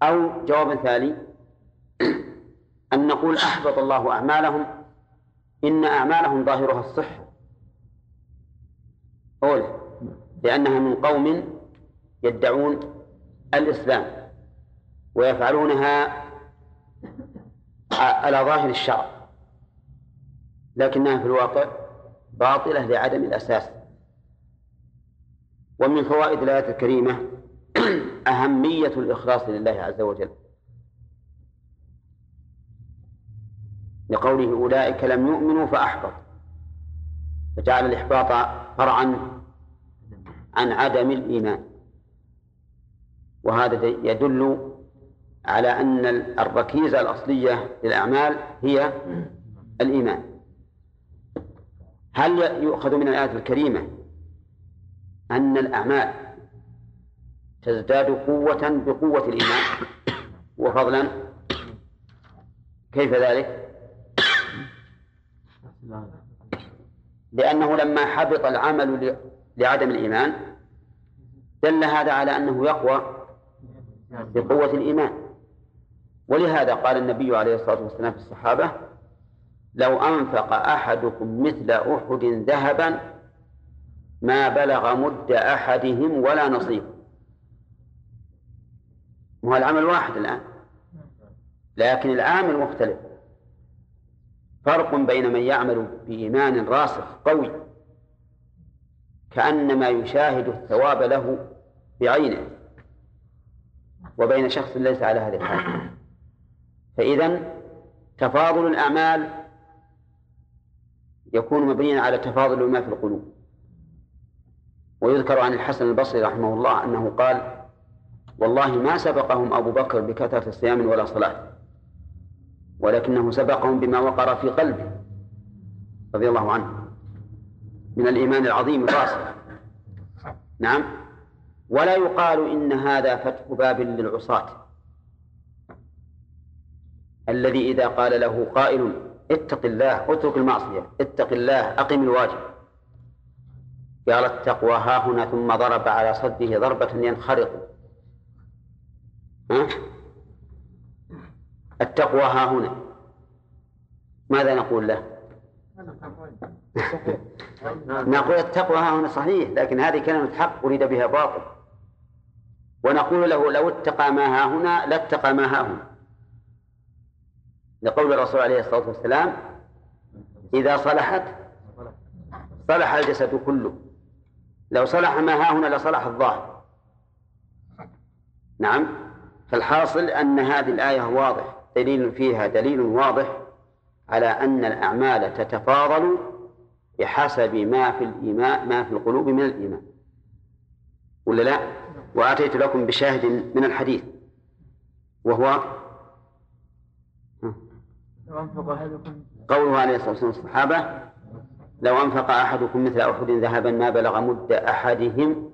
أو جواب ثاني. أن نقول أحبط الله أعمالهم إن أعمالهم ظاهرها الصحة أولى لأنها من قوم يدعون الإسلام ويفعلونها على ظاهر الشرع لكنها في الواقع باطلة لعدم الأساس. ومن فوائد الآية الكريمة أهمية الإخلاص لله عز وجل. لقوله أولئك لم يؤمنوا فأحبط. فجعل الإحباط فرعا عن عدم الإيمان. وهذا يدل على أن الركيزة الأصلية للأعمال هي الإيمان. هل يؤخذ من الآية الكريمة أن الأعمال تزداد قوة بقوة الإيمان. وفضلا كيف ذلك؟ لأنه لما حبط العمل لعدم الإيمان دل هذا على أنه يقوى بقوة الإيمان. ولهذا قال النبي عليه الصلاة والسلام في الصحابة لو أنفق أحدكم مثل أحد ذهبا ما بلغ مد أحدهم ولا نصيبه هو العمل واحد الآن. لكن العامل مختلف. فرق بين من يعمل بإيمان راسخ قوي كأنما يشاهد الثواب له بعينه وبين شخص ليس على هذه الحال. فإذا تفاضل الأعمال يكون مبنيا على تفاضل ما في القلوب. ويذكر عن الحسن البصري رحمه الله أنه قال والله ما سبقهم أبو بكر بكثرة صيام ولا صلاة ولكنه سبقهم بما وقر في قلبه رضي الله عنه. من الإيمان العظيم الراسخ نعم. ولا يقال إن هذا فتح باب للعصاة. الذي إذا قال له قائل اتق الله اترك المعصية اتق الله أقم الواجب. قال التقوى ها هنا ثم ضرب على صده ضربة ينخرق ها؟ التقوى ها هنا. ماذا نقول له؟ نقول التقوى ها هنا صحيح لكن هذه كلمة حق أريد بها باطل. ونقول له لو اتقى ما ها هنا لاتقى ما ها هنا. لقول الرسول عليه الصلاة والسلام إذا صلحت صلح الجسد كله. لو صلح ما ها هنا لصلح الظاهر. نعم. فالحاصل أن هذه الآية واضح دليل فيها دليل واضح على أن الأعمال تتفاضل بحسب ما في الإيمان ما في القلوب من الإيمان. ولا لا؟ وآتيت لكم بشاهد من الحديث. وهو قوله عليه الصلاة والسلام الصحابة لو أنفق أحدكم مثل أحد ذهبا ما بلغ مد أحدهم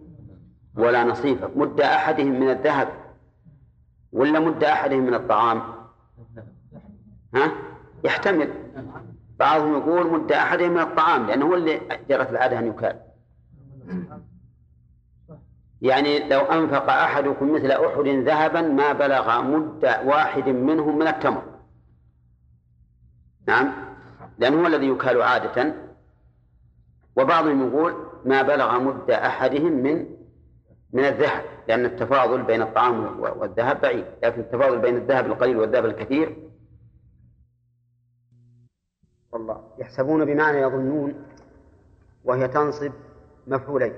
ولا نصيفه مد أحدهم من الذهب ولا مد أحدهم من الطعام؟ ها؟ يحتمل. بعضهم يقول مد أحدهم من الطعام لأنه هو اللي جرت العادة أن يكال. يعني لو أنفق أحدكم مثل أحد ذهبا ما بلغ مد واحد منهم من التمر. نعم؟ لأنه هو الذي يكال عادة. وبعضهم يقول ما بلغ مد أحدهم من من الذهب لأن التفاضل بين الطعام والذهب بعيد لكن التفاضل بين الذهب القليل والذهب الكثير والله يحسبون بمعنى يظنون وهي تنصب مفعولين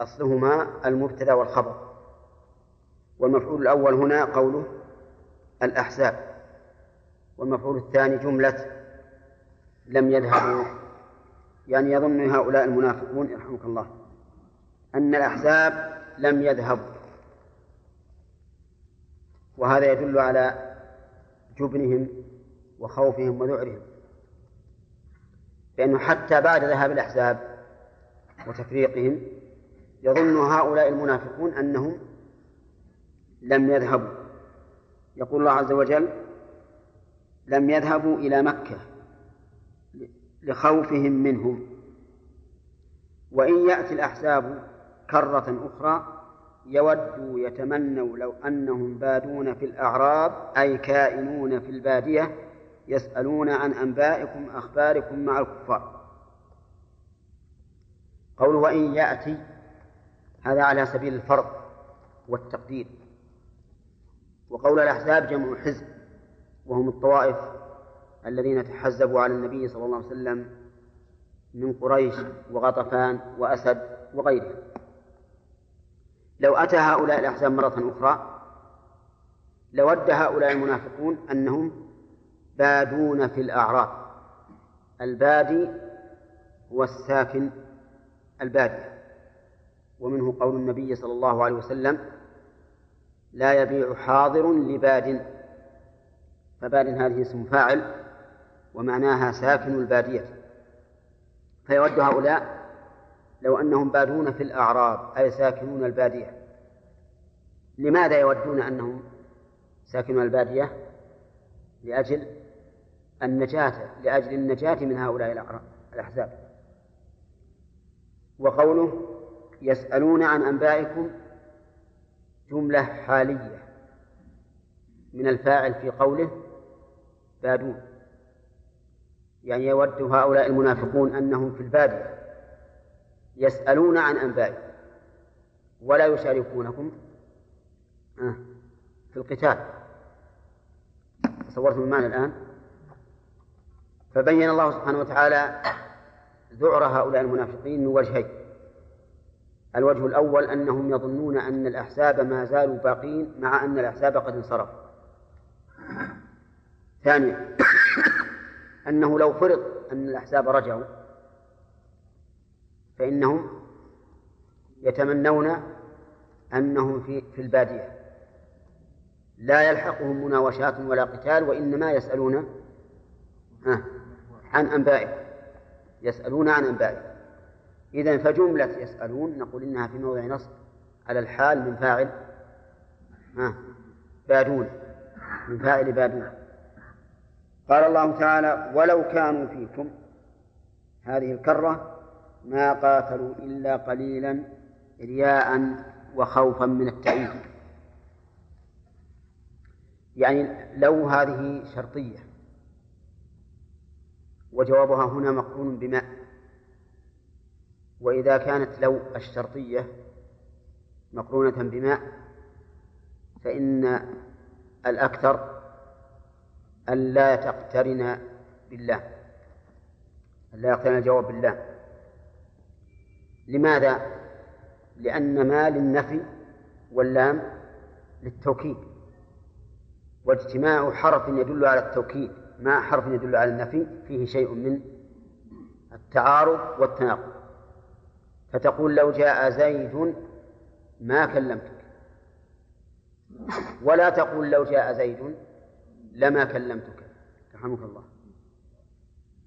أصلهما المبتدأ والخبر والمفعول الأول هنا قوله الأحزاب والمفعول الثاني جملة لم يذهبوا يعني يظن هؤلاء المنافقون يرحمك الله أن الأحزاب لم يذهبوا وهذا يدل على جبنهم وخوفهم وذعرهم لأنه حتى بعد ذهاب الأحزاب وتفريقهم يظن هؤلاء المنافقون أنهم لم يذهبوا. يقول الله عز وجل لم يذهبوا إلى مكة. لخوفهم منهم. وإن يأتي الأحزاب كرة أخرى يودوا يتمنوا لو أنهم بادون في الأعراب أي كائنون في البادية يسألون عن أنبائكم أخباركم مع الكفار. قوله وإن يأتي هذا على سبيل الفرض والتقدير. وقول الأحزاب جمع حزب وهم الطوائف الذين تحزبوا على النبي صلى الله عليه وسلم من قريش وغطفان وأسد وغيرهم. لو أتى هؤلاء الأحزاب مرة أخرى لود هؤلاء المنافقون أنهم بادون في الأعراض البادي هو الساكن البادية ومنه قول النبي صلى الله عليه وسلم لا يبيع حاضر لباد. فباد هذه اسم فاعل ومعناها ساكن البادية. فيود هؤلاء لو أنهم بادون في الأعراب أي ساكنون البادية. لماذا يودون أنهم ساكنون البادية؟ لأجل النجاة لأجل النجاة من هؤلاء الأحزاب. وقوله يسألون عن أنبائكم جملة حالية من الفاعل في قوله بادون. يعني يود هؤلاء المنافقون أنهم في البادية يسألون عن أنبائكم ولا يشاركونكم آه، في القتال. تصورتم المعنى الآن. فبين الله سبحانه وتعالى ذعر هؤلاء المنافقين من وجهين. الوجه الأول أنهم يظنون أن الأحزاب ما زالوا باقين مع أن الأحزاب قد انصرفوا. ثانيا أنه لو فرض أن الأحزاب رجعوا فإنهم يتمنون أنهم في في البادية. لا يلحقهم مناوشات ولا قتال وإنما يسألون عن أنبائه. يسألون عن أنبائه. إذا فجملة يسألون نقول إنها في موضع نصب على الحال من فاعل بادون من فاعل بادون. قال الله تعالى ولو كانوا فيكم هذه الكرة ما قاتلوا إلا قليلا رياء وخوفا من التأييد. يعني لو هذه شرطية وجوابها هنا مقرون بما وإذا كانت لو الشرطية مقرونة بما فإن الأكثر ألا تقترن بالله. ألا يقترن الجواب بالله. لماذا؟ لأن ما للنفي واللام للتوكيد. واجتماع حرف يدل على التوكيد مع حرف يدل على النفي فيه شيء من التعارض والتناقض. فتقول لو جاء زيد ما كلمتك. ولا تقول لو جاء زيد لما كلمتك. رحمك الله.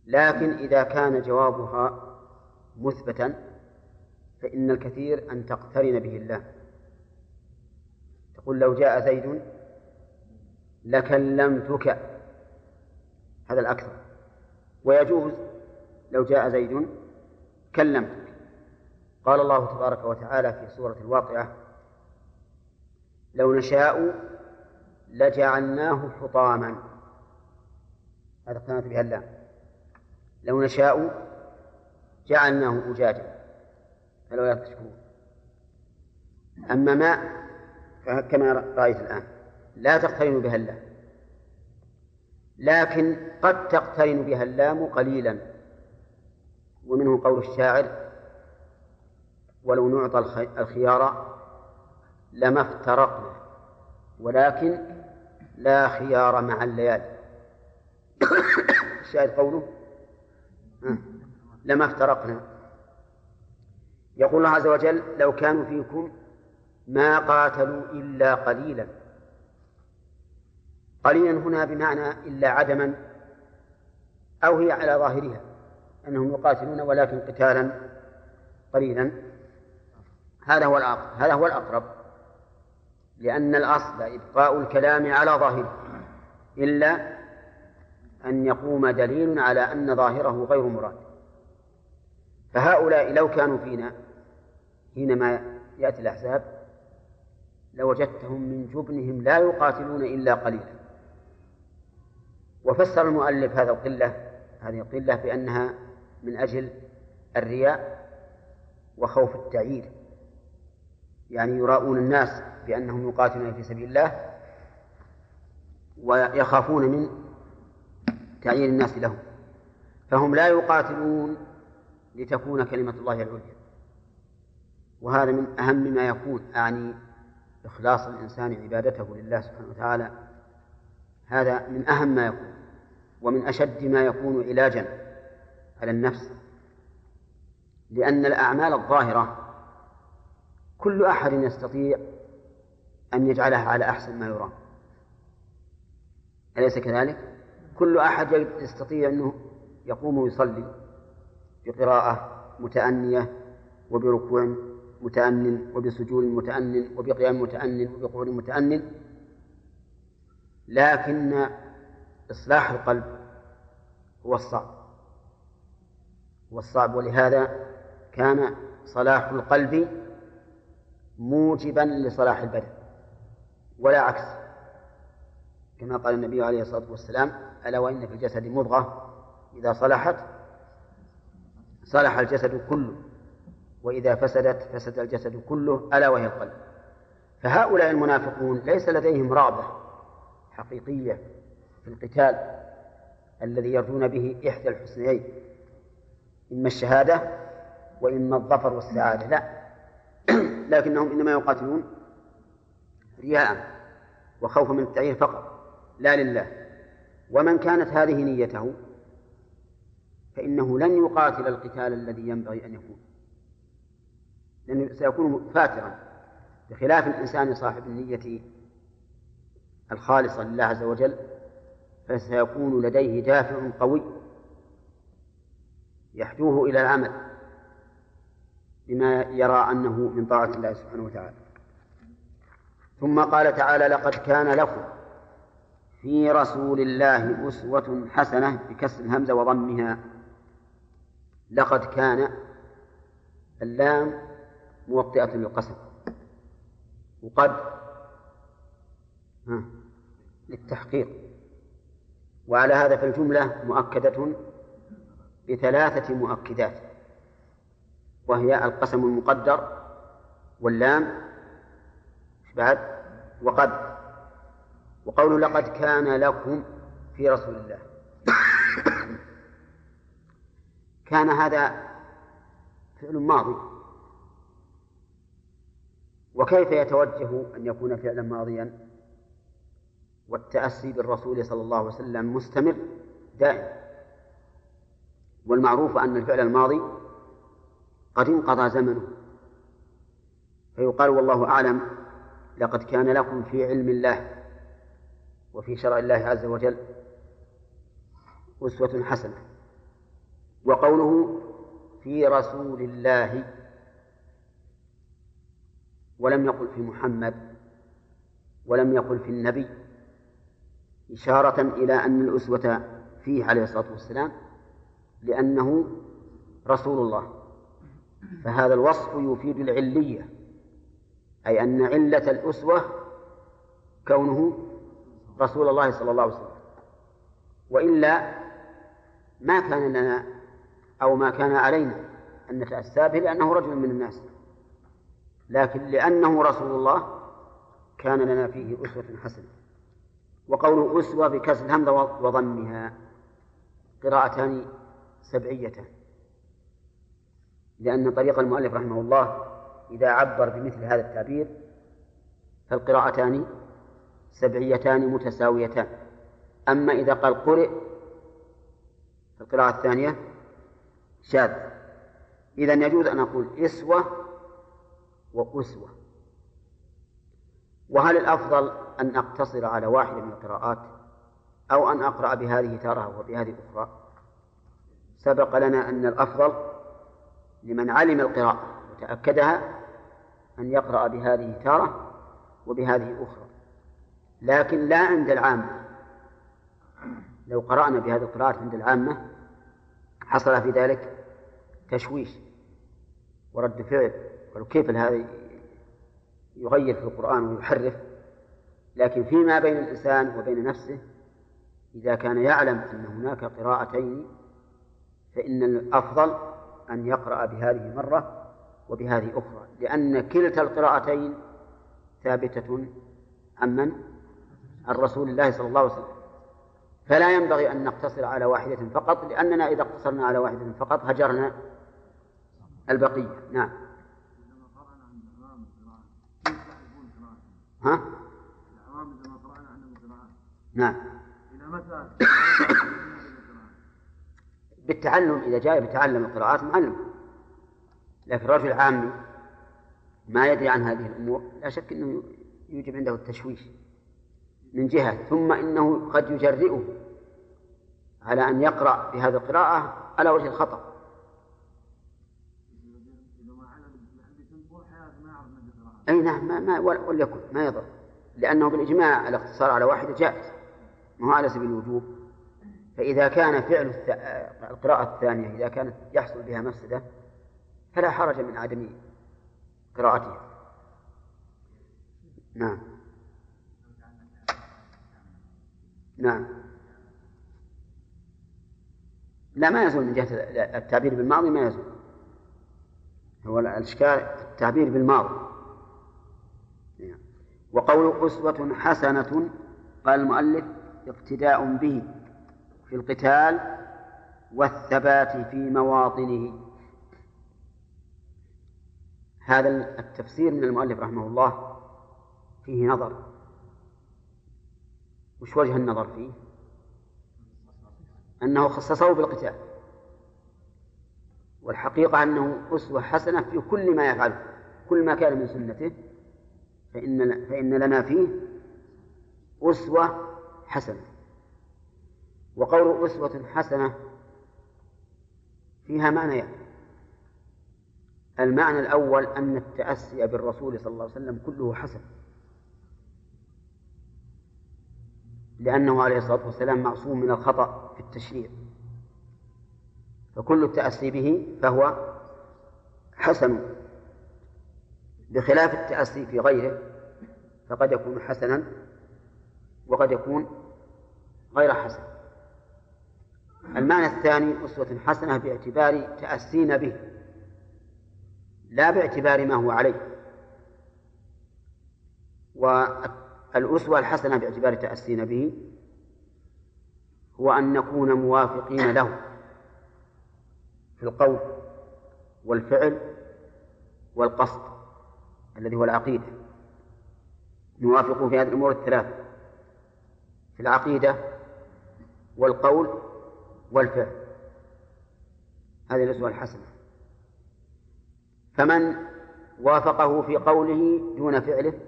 لكن إذا كان جوابها مثبتا فإن الكثير أن تقترن به الله. تقول لو جاء زيد لكلمتك. هذا الأكثر. ويجوز لو جاء زيد كلمتك. قال الله تبارك وتعالى في سورة الواقعة لو نشاء لجعلناه حطاما. هذا اقتنعت بها اللام. لو نشاء جعلناه أجاجا. فلولا تشكرون. أما ما كما رأيت الآن لا تقترن بها اللام. لكن قد تقترن بها اللام قليلا. ومنه قول الشاعر ولو نعطى الخيار لما افترقنا ولكن لا خيار مع الليالي. الشاهد قوله؟ لما افترقنا. يقول الله عز وجل لو كانوا فيكم ما قاتلوا إلا قليلا. قليلا هنا بمعنى إلا عدما أو هي على ظاهرها أنهم يقاتلون ولكن قتالا قليلا. هذا هو الأقرب هذا هو الأقرب. لأن الأصل إبقاء الكلام على ظاهره إلا أن يقوم دليل على أن ظاهره غير مراد. فهؤلاء لو كانوا فينا حينما يأتي الأحزاب لوجدتهم من جبنهم لا يقاتلون إلا قليلا. وفسر المؤلف هذا القلة هذه القلة بأنها من أجل الرياء وخوف التعيير. يعني يراؤون الناس بأنهم يقاتلون في سبيل الله ويخافون من تعيين الناس لهم فهم لا يقاتلون لتكون كلمة الله العليا. وهذا من أهم ما يكون أعني إخلاص الإنسان عبادته لله سبحانه وتعالى. هذا من أهم ما يكون ومن أشد ما يكون علاجا على النفس لأن الأعمال الظاهرة كل أحد يستطيع أن يجعلها على أحسن ما يرام أليس كذلك؟ كل أحد يستطيع أنه يقوم ويصلي بقراءة متأنية وبركوع متأنن وبسجود متأنن وبقيام متأنن وبقعود متأنن لكن إصلاح القلب هو الصعب هو الصعب ولهذا كان صلاح القلب موجبا لصلاح البدن ولا عكس. كما قال النبي عليه الصلاة والسلام ألا وإن في الجسد مضغة؟ إذا صلحت صلح الجسد كله وإذا فسدت فسد الجسد كله ألا وهي القلب. فهؤلاء المنافقون ليس لديهم رغبة حقيقية في القتال الذي يرجون به إحدى الحسنيين إما الشهادة وإما الظفر والسعادة. لا لكنهم إنما يقاتلون رياء وخوفا من التعيين فقط. لا لله. ومن كانت هذه نيته فإنه لن يقاتل القتال الذي ينبغي أن يكون. لأنه سيكون فاترا بخلاف الإنسان صاحب النية الخالصة لله عز وجل فسيكون لديه دافع قوي يحجوه إلى العمل. بما يرى أنه من طاعة الله سبحانه وتعالى. ثم قال تعالى لقد كان لكم في رسول الله أسوة حسنة بكسر الهمزة وضمها. لقد كان اللام موطئة للقسم. وقد للتحقيق. وعلى هذا فالجملة مؤكدة بثلاثة مؤكدات. وهي القسم المقدر واللام. بعد. وقد. وقول لقد كان لكم في رسول الله. كان هذا فعل ماضي. وكيف يتوجه أن يكون فعلا ماضيا؟ والتأسي بالرسول صلى الله عليه وسلم مستمر دائم. والمعروف أن الفعل الماضي قد انقضى زمنه. فيقال والله أعلم لقد كان لكم في علم الله وفي شرع الله عز وجل أسوة حسنة. وقوله في رسول الله ولم يقل في محمد ولم يقل في النبي إشارة إلى أن الأسوة فيه عليه الصلاة والسلام لأنه رسول الله. فهذا الوصف يفيد العلية أي أن علة الأسوة كونه رسول الله صلى الله عليه وسلم. وإلا ما كان لنا أو ما كان علينا أن نتأسى به لأنه رجل من الناس. لكن لأنه رسول الله كان لنا فيه أسوة حسنة. وقوله أسوة بكسر الهمزة وضمها قراءتان سبعيتان. لأن طريق المؤلف رحمه الله إذا عبر بمثل هذا التعبير فالقراءتان سبعيتان متساويتان. أما إذا قال قرئ فالقراءة الثانية شاذ. إذا يجوز أن أقول إسوة وأسوة. وهل الأفضل أن أقتصر على واحدة من القراءات أو أن أقرأ بهذه تارة وبهذه أخرى؟ سبق لنا أن الأفضل لمن علم القراءة وتأكدها أن يقرأ بهذه تارة وبهذه أخرى. لكن لا عند العامة. لو قرأنا بهذه القراءات عند العامة حصل في ذلك تشويش ورد فعل. قالوا كيف هذا يغير في القرآن ويحرف؟ لكن فيما بين الإنسان وبين نفسه إذا كان يعلم أن هناك قراءتين فإن الأفضل أن يقرأ بهذه مرة وبهذه أخرى لأن كلتا القراءتين ثابتة عن من؟ عن رسول الله صلى الله عليه وسلم. فلا ينبغي أن نقتصر على واحدة فقط لأننا إذا اقتصرنا على واحدة فقط هجرنا البقية. نعم. ها؟ نعم. بالتعلم إذا جاء بتعلم القراءات معلم. لكن رجل عامي ما يدري عن هذه الأمور لا شك أنه يوجب عنده التشويش من جهة ثم إنه قد يجرئه على أن يقرأ بهذه القراءة على وجه الخطأ. أي نعم ما, ما وليكن ما يضر. لأنه بالإجماع الاقتصار على واحدة جائز. ما هو على سبيل الوجوب. فإذا كان فعل القراءة الثانية إذا كانت يحصل بها مفسدة فلا حرج من عدم قراءتها. نعم. نعم. لا ما يزول من جهة التعبير بالماضي ما يزول. هو الإشكال التعبير بالماضي. نعم. وقول أسوة حسنة قال المؤلف اقتداء به. في القتال والثبات في مواطنه. هذا التفسير من المؤلف رحمه الله فيه نظر. وش وجه النظر فيه؟ أنه خصصه بالقتال. والحقيقة أنه أسوة حسنة في كل ما يفعله. كل ما كان من سنته. فإن فإن لنا فيه أسوة حسنة. وقول أسوة حسنة فيها معنى يعني. المعنى الأول أن التأسي بالرسول صلى الله عليه وسلم كله حسن. لأنه عليه الصلاة والسلام معصوم من الخطأ في التشريع. فكل التأسي به فهو حسن. بخلاف التأسي في غيره فقد يكون حسنا وقد يكون غير حسن. المعنى الثاني أسوة حسنة باعتبار تأسينا به لا باعتبار ما هو عليه. والأسوة الحسنة باعتبار تأسينا به هو أن نكون موافقين له في القول والفعل والقصد الذي هو العقيدة. نوافق في هذه الأمور الثلاث في العقيدة والقول والفعل. هذه الأسوة الحسنة. فمن وافقه في قوله دون فعله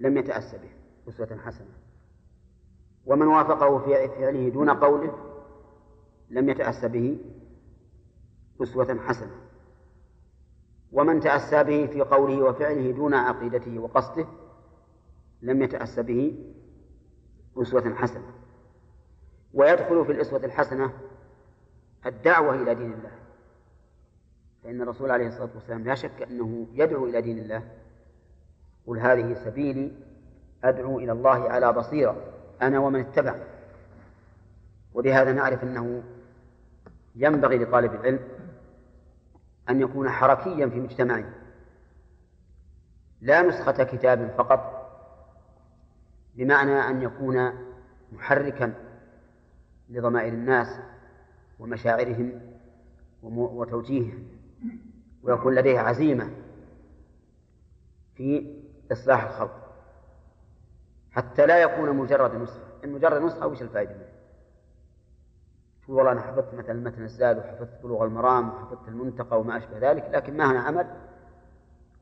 لم يتأسى به أسوة حسنة. ومن وافقه في فعله دون قوله لم يتأسى به أسوة حسنة. ومن تأسى به في قوله وفعله دون عقيدته وقصده لم يتأسى به أسوة حسنة. ويدخل في الأسوة الحسنة الدعوة إلى دين الله. فإن الرسول عليه الصلاة والسلام لا شك أنه يدعو إلى دين الله. قل هذه سبيلي أدعو إلى الله على بصيرة أنا ومن اتبعني وبهذا نعرف أنه ينبغي لطالب العلم أن يكون حركيا في مجتمعه. لا نسخة كتاب فقط بمعنى أن يكون محركا لضمائر الناس ومشاعرهم وتوجيههم. ويكون لديه عزيمة في إصلاح الخلق. حتى لا يكون مجرد نسخة. إن مجرد نسخة وش الفائدة منه؟ تقول والله أنا حفظت مثلا متن الزاد وحفظت بلوغ المرام وحفظت المنتقى وما أشبه ذلك لكن ما هنا عمل؟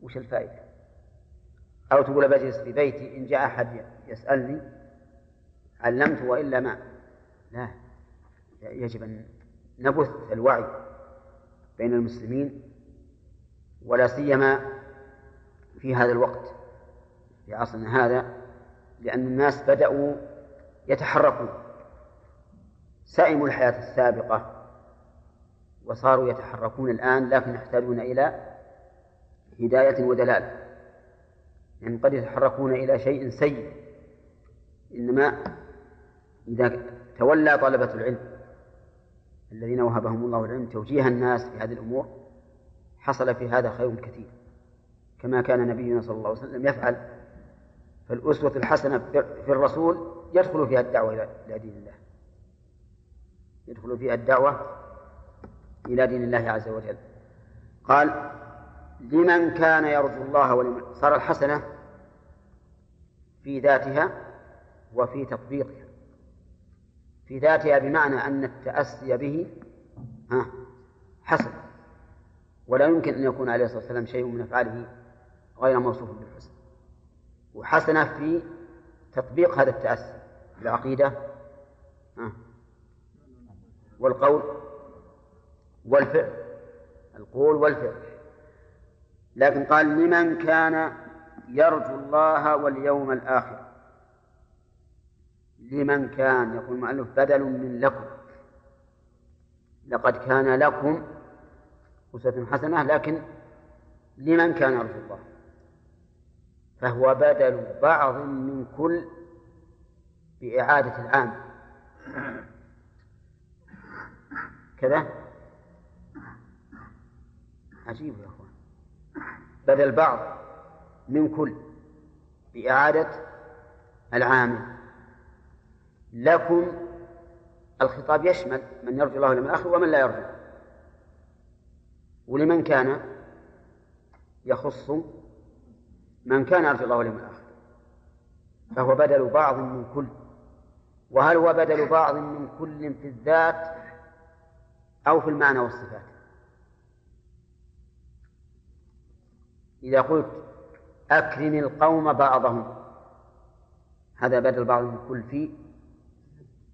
وش الفائدة؟ أو تقول بجلس في بيتي إن جاء أحد يسألني علمت وإلا ما؟ لا. يجب أن نبث الوعي بين المسلمين ولا سيما في هذا الوقت في عصرنا هذا لأن الناس بدأوا يتحركون. سئموا الحياة السابقة وصاروا يتحركون الآن لكن يحتاجون إلى هداية ودلالة يعني قد يتحركون إلى شيء سيء إنما إذا تولى طلبة العلم. الذين وهبهم الله العلم توجيه الناس في هذه الأمور حصل في هذا خير كثير. كما كان نبينا صلى الله عليه وسلم يفعل. فالأسوة الحسنة في الرسول يدخل فيها الدعوة إلى دين الله. يدخل فيها الدعوة إلى دين الله عز وجل. قال لمن كان يرجو الله ولمن صار الحسنة في ذاتها وفي تطبيقها. في ذاتها بمعنى أن التأسي به حسن. ولا يمكن أن يكون عليه الصلاة والسلام شيء من أفعاله غير موصوف بالحسن. وحسنة في تطبيق هذا التأسي العقيدة والقول والفعل القول والفعل. لكن قال لمن كان يرجو الله واليوم الآخر. لمن كان يقول المؤلف بدل من لكم. لقد كان لكم أسوة حسنة لكن لمن كان يرجو الله؟ فهو بدل بعض من كل بإعادة العام. كذا؟ عجيب يا أخوان. بدل بعض من كل بإعادة العامل لكم الخطاب يشمل من يرجو الله اليوم الآخر ومن لا يرجو. ولمن كان يخص من كان يرجو الله واليوم الآخر فهو بدل بعض من كل. وهل هو بدل بعض من كل في الذات أو في المعنى والصفات؟ إذا قلت أكرم القوم بعضهم هذا بدل بعض من كل في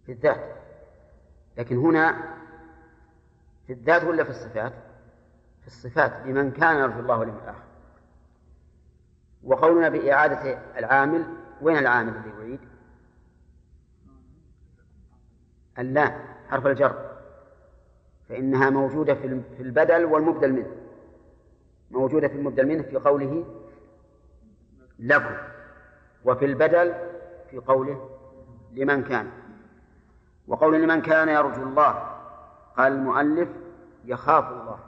في الذات. لكن هنا في الذات ولا في الصفات؟ في الصفات لمن كان يرجو الله واليوم الآخر. وقولنا بإعادة العامل وين العامل الذي يعيد؟ اللام حرف الجر. فإنها موجودة في البدل والمبدل منه. موجودة في المبدل منه في قوله لكم وفي البدل في قوله لمن كان. وقول لمن كان يرجو الله قال المؤلف يخاف الله.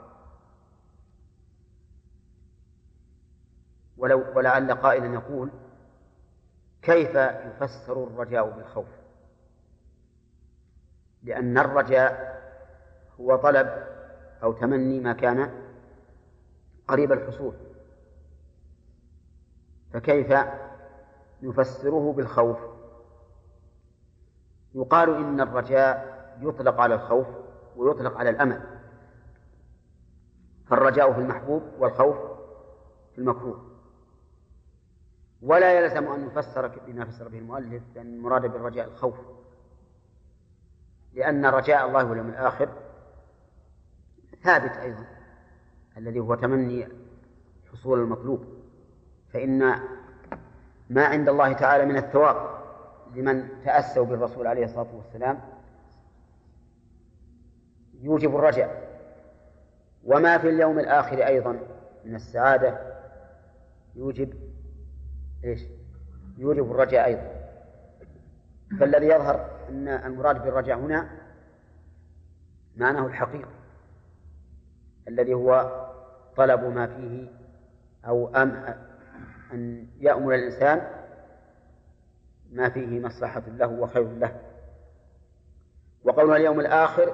ولو ولعل قائلا يقول كيف يفسر الرجاء بالخوف؟ لأن الرجاء هو طلب أو تمني ما كان قريب الحصول. فكيف نفسره بالخوف؟ يقال إن الرجاء يطلق على الخوف ويطلق على الأمل. فالرجاء في المحبوب والخوف في المكروه. ولا يلزم أن يفسر بما فسر به المؤلف لأن المراد بالرجاء الخوف. لأن رجاء الله واليوم الآخر ثابت أيضا الذي هو تمني حصول المطلوب. فإن ما عند الله تعالى من الثواب. لمن تأسوا بالرسول عليه الصلاة والسلام يوجب الرجاء وما في اليوم الآخر أيضا من السعادة يوجب إيش؟ يوجب الرجاء أيضا فالذي يظهر أن المراد بالرجاء هنا معناه الحقيقي الذي هو طلب ما فيه أو أم أن يأمل الإنسان ما فيه مصلحة له وخير له. وقولنا اليوم الآخر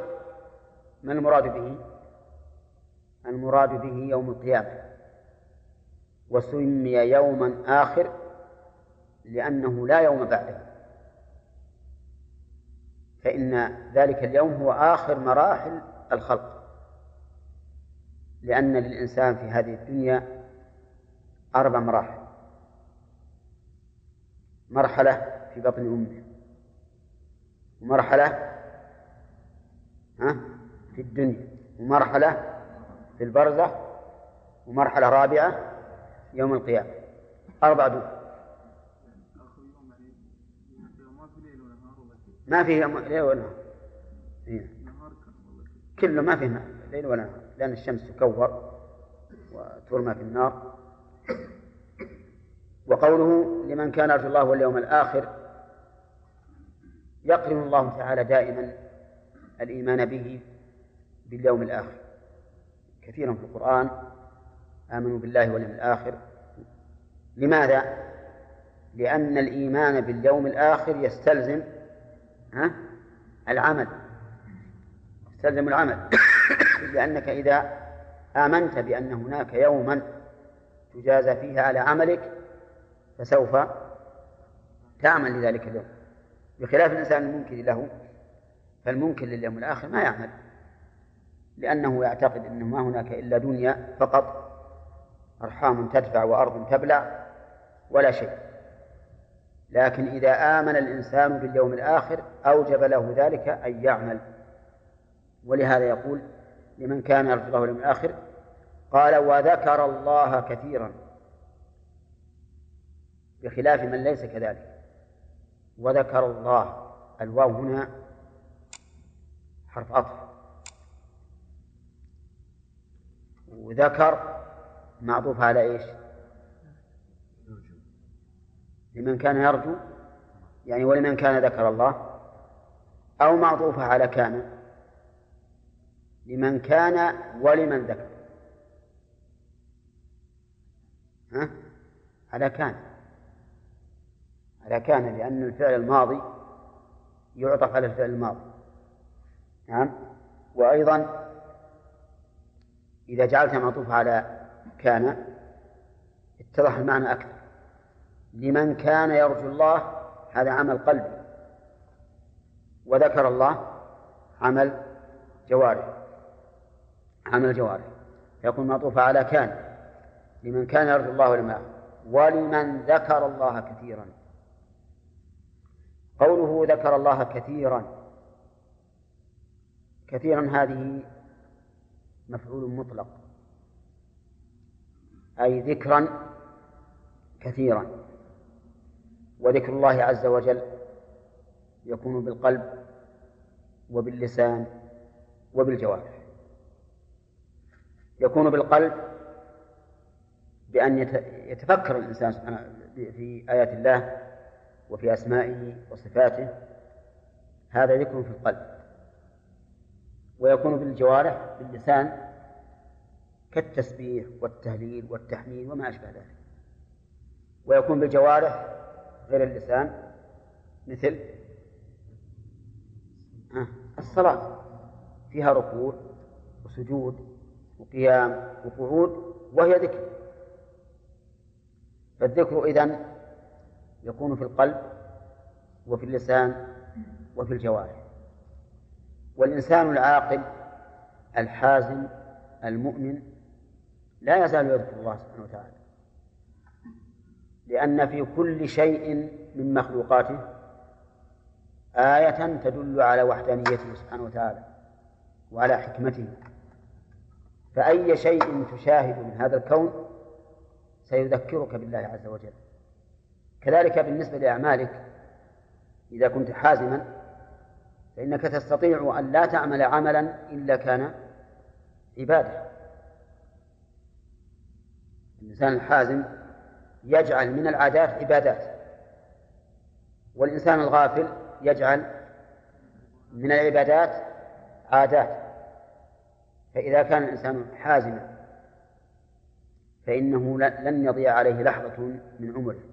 ما المراد به؟ المراد به يوم القيامة. وسمي يوما آخر لأنه لا يوم بعده. فإن ذلك اليوم هو آخر مراحل الخلق. لأن للإنسان في هذه الدنيا أربع مراحل. مرحلة في بطن أمه ومرحلة ها في الدنيا. ومرحلة في البرزخ. ومرحلة رابعة يوم القيامة. أربع دول. ما فيه ليل ولا نهار إيه. كله ما فيه ليل ولا نهار لأن الشمس تكور وترمى في النار. وقوله لمن كان يرجو الله واليوم الآخر يقرن الله تعالى دائما الإيمان به باليوم الآخر. كثيرا في القرآن. آمنوا بالله واليوم الآخر. لماذا؟ لأن الإيمان باليوم الآخر يستلزم ها؟ العمل. يستلزم العمل. لأنك إذا آمنت بأن هناك يوما تجازى فيه على عملك فسوف تعمل لذلك اليوم. بخلاف الإنسان المنكر له فالمنكر لليوم الآخر ما يعمل لأنه يعتقد أنه ما هناك إلا دنيا فقط أرحام تدفع وأرض تبلع ولا شيء. لكن إذا آمن الإنسان باليوم الآخر أوجب له ذلك أن يعمل. ولهذا يقول لمن كان يرجو الله اليوم الآخر قال وذكر الله كثيرا بخلاف من ليس كذلك. وذكر الله. الواو هنا حرف عطف. وذكر معطوف على إيش؟ لمن كان يرجو يعني ولمن كان ذكر الله. أو معطوفة على كان لمن كان ولمن ذكر. ها؟ على كان. على كان لأن الفعل الماضي يعطف على الفعل الماضي. نعم. وأيضا إذا جعلتها معطوفة على كان اتضح المعنى أكثر. لمن كان يرجو الله هذا عمل قلبي. وذكر الله عمل جوارح عمل جوارح يكون معطوفة على كان. لمن كان يرجو الله ولما ولمن ذكر الله كثيرا. قوله ذكر الله كثيرا. كثيرا هذه مفعول مطلق. أي ذكرا كثيرا. وذكر الله عز وجل يكون بالقلب وباللسان وبالجوارح. يكون بالقلب بأن يتفكر الإنسان في آيات الله وفي أسمائه وصفاته هذا ذكر في القلب. ويكون بالجوارح باللسان كالتسبيح والتهليل والتحميد وما أشبه ذلك. ويكون بالجوارح غير اللسان مثل الصلاة. فيها ركوع وسجود وقيام وقعود وهي ذكر. فالذكر إذن يكون في القلب وفي اللسان وفي الجوارح. والإنسان العاقل الحازم المؤمن لا يزال يذكر الله سبحانه وتعالى لأن في كل شيء من مخلوقاته آية تدل على وحدانيته سبحانه وتعالى وعلى حكمته. فأي شيء تشاهد من هذا الكون سيذكرك بالله عز وجل. كذلك بالنسبة لأعمالك إذا كنت حازما فإنك تستطيع أن لا تعمل عملا إلا كان عبادة. الإنسان الحازم يجعل من العادات عبادات والإنسان الغافل يجعل من العبادات عادات. فإذا كان الإنسان حازما فإنه لن يضيع عليه لحظة من عمره.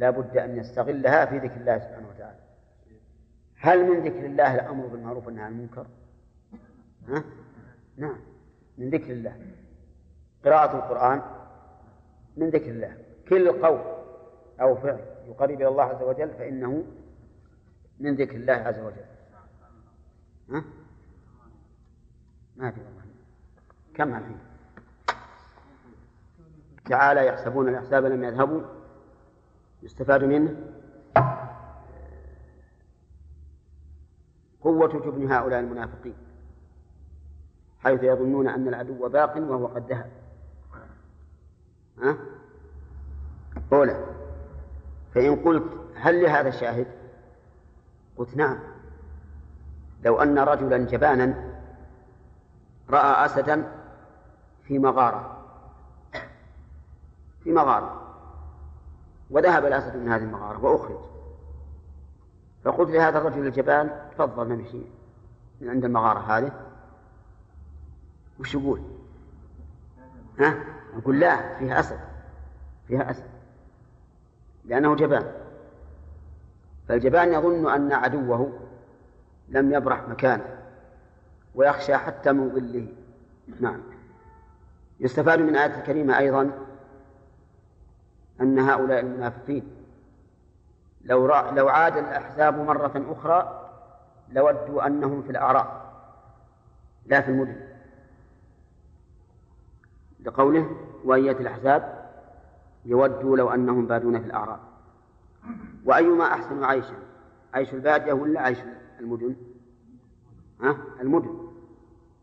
لا بد أن يستغلها في ذكر الله سبحانه وتعالى. هل من ذكر الله الأمر بالمعروف والنهي عن المنكر؟ ها؟ نعم. من ذكر الله. قراءة القرآن من ذكر الله. كل قول أو فعل يقرب إلى الله عز وجل فإنه من ذكر الله عز وجل. ها؟ ما في والله. كم الحين تعالى يحسبون الأحساب لم يذهبوا. يستفاد منه قوة جبن هؤلاء المنافقين حيث يظنون أن العدو باق وهو قد ذهب ها؟ أولى فإن قلت هل لهذا شاهد؟ قلت نعم لو أن رجلا جبانا رأى أسدا في مغارة في مغارة وذهب الأسد من هذه المغارة وأخرج. فقلت لهذا الرجل الجبان تفضل نمشي من عند المغارة هذه. وش يقول؟ ها؟ يقول لا فيها أسد. فيها أسد. لأنه جبان. فالجبان يظن أن عدوه لم يبرح مكانه ويخشى حتى من ظله. نعم. يستفاد من الآية الكريمة أيضا أن هؤلاء المنافقين لو لو عاد الأحزاب مرة أخرى لودوا أنهم في الأعراء لا في المدن. لقوله يأتي الأحزاب؟ يودوا لو أنهم بادون في الأعراء وأيما أحسن عيشا؟ عيش البادية ولا عيش المدن؟ ها؟ المدن.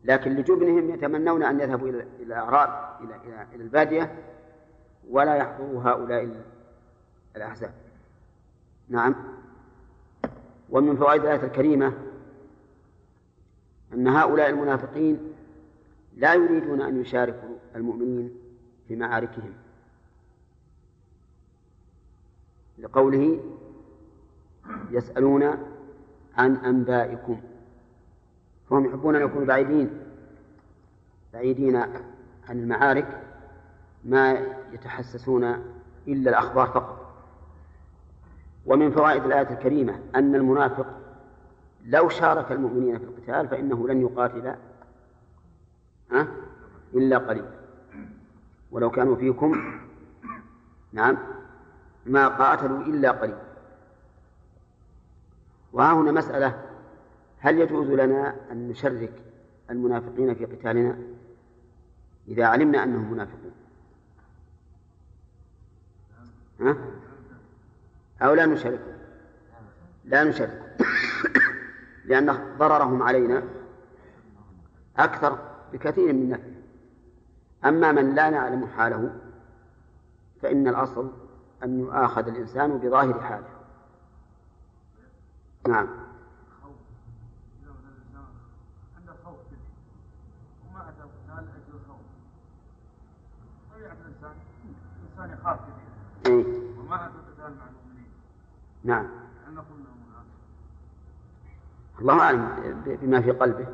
لكن لجبنهم يتمنون أن يذهبوا إلى الأعراض إلى إلى إلى البادية ولا يحضروا هؤلاء الأحزاب. نعم. ومن فوائد الآية الكريمة أن هؤلاء المنافقين لا يريدون أن يشاركوا المؤمنين في معاركهم. لقوله يسألون عن أنبائكم. فهم يحبون أن يكونوا بعيدين بعيدين عن المعارك ما يتحسسون إلا الأخبار فقط. ومن فوائد الآية الكريمة أن المنافق لو شارك المؤمنين في القتال فإنه لن يقاتل إلا قليلا ولو كانوا فيكم نعم ما قاتلوا إلا قليلا وها هنا مسألة هل يجوز لنا أن نشرك المنافقين في قتالنا إذا علمنا أنهم منافقون؟ ها؟ أو لا نشارك لا نشارك لأن ضررهم علينا أكثر بكثير من نفعه. أما من لا نعلم حاله فإن الأصل أن يؤاخذ الإنسان بظاهر حاله. نعم. الإنسان يخاف؟ وما اتى القتال مع المؤمنين. نعم. الله أعلم بما في قلبه.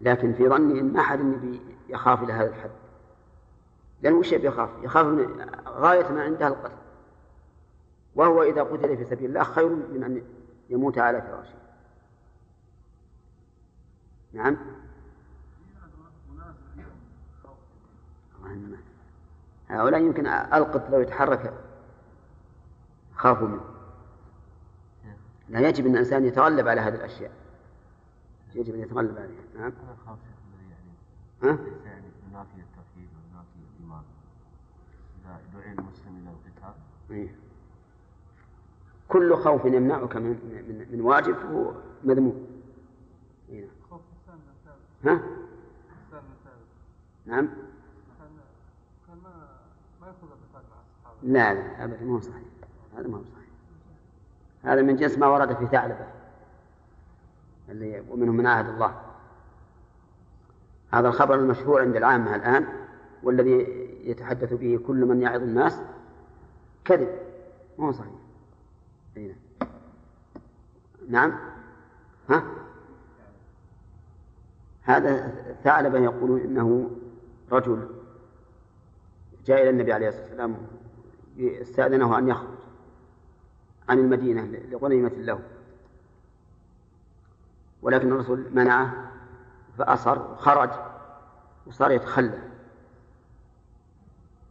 لكن في ظني إن ما أحد يخاف إلى هذا الحد. لأن وش يخاف؟ يخاف من غاية ما عنده القتل وهو إذا قتل في سبيل الله خير من أن يموت على فراشه. نعم. هؤلاء يمكن ألقط لو يتحرك خافوا منه. لا يجب أن الإنسان يتغلب على هذه الأشياء. يجب أن يتغلب عليها. نعم أنا أخاف يعني ها؟ ليس يعني ينافي التوحيد وينافي الإيمان إذا دعي المسلم إلى القتال. إيه. كل خوف يمنعك من من, من واجب فهو مذموم. إيه. خوف ها؟ نعم كان كان ما ما ياخذ القتال مع الصحابه لا لا أبدا ما هو صحيح. هذا ما هو صحيح. هذا من جنس ما ورد في ثعلبة اللي ومنهم من عهد الله. هذا الخبر المشهور عند العامة الآن والذي يتحدث به كل من يعظ الناس. كذب. ما هو صحيح. أي نعم. ها؟ هذا ثعلبة يقولون إنه رجل جاء إلى النبي عليه الصلاة والسلام استأذنه أن يخرج عن المدينة لغنيمة له. ولكن الرسول منعه فأصر وخرج وصار يتخلى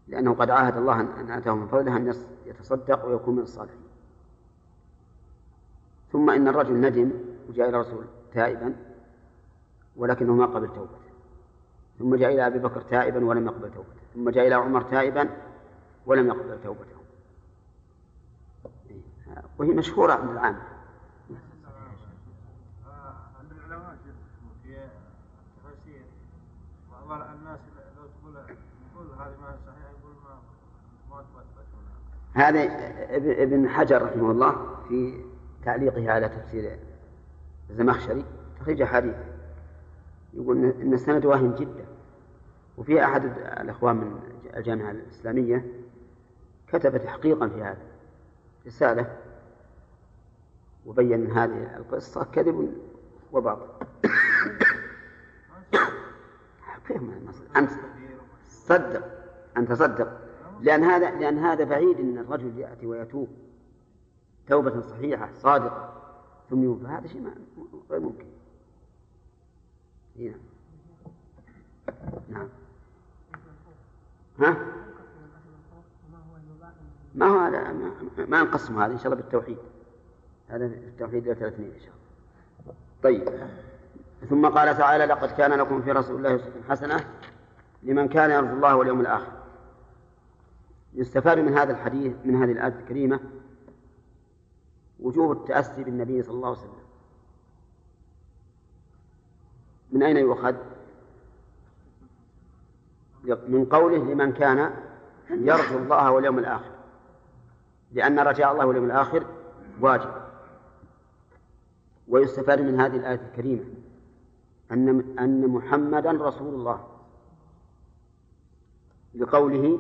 لأنه قد عاهد الله أن آتاه من فضله أن يتصدق ويكون من الصالحين. ثم إن الرجل ندم وجاء إلى الرسول تائبا ولكنه ما قبل توبته. ثم جاء إلى أبي بكر تائبا ولم يقبل توبته. ثم جاء إلى عمر تائبا ولم يقبل توبته. وهي مشهورة عند العامة. في التفاسير لو تقول هذه ما يقول ما ما هذا ابن- حجر رحمه الله في تعليقه على تفسير الزمخشري تخريج حديث. يقول ان السند واهم جدا وفي أحد الأخوان من الجامعة الإسلامية كتب تحقيقا في هذا رسالة وبين هذه القصة كذب وباطل. ما ما- أنت صدق أنت صدق. لأن هذا لأن هذا بعيد إن الرجل يأتي ويتوب. توبة صحيحة صادقة ثم يوفى هذا شيء غير ممكن. إيه. نعم. ها؟ ما هو هذا؟ ما, نقسم هذا إن شاء الله بالتوحيد. هذا التوحيد إلى ثلاث اثنين إن شاء الله. طيب. ثم قال تعالى لقد كان لكم في رسول الله حسنة لمن كان يرجو الله واليوم الآخر. يستفاد من هذا الحديث من هذه الآية الكريمة وجوب التأسي بالنبي صلى الله عليه وسلم. من أين يؤخذ؟ من قوله لمن كان يرجو الله واليوم الآخر. لأن رجاء الله واليوم الآخر واجب. ويستفاد من هذه الآية الكريمة أن أن محمدا رسول الله. لقوله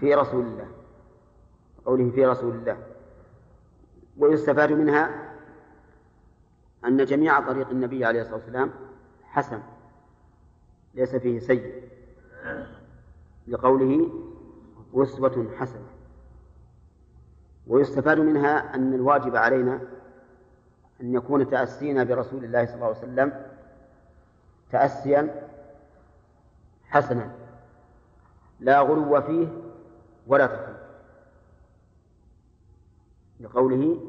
في رسول الله. قوله في رسول الله. ويستفاد منها أن جميع طريق النبي عليه الصلاة والسلام حسن ليس فيه سيء. لقوله أسوة حسنة. ويستفاد منها أن الواجب علينا أن يكون تأسينا برسول الله صلى الله عليه وسلم تأسيا حسنا. لا غلو فيه ولا تفريط لقوله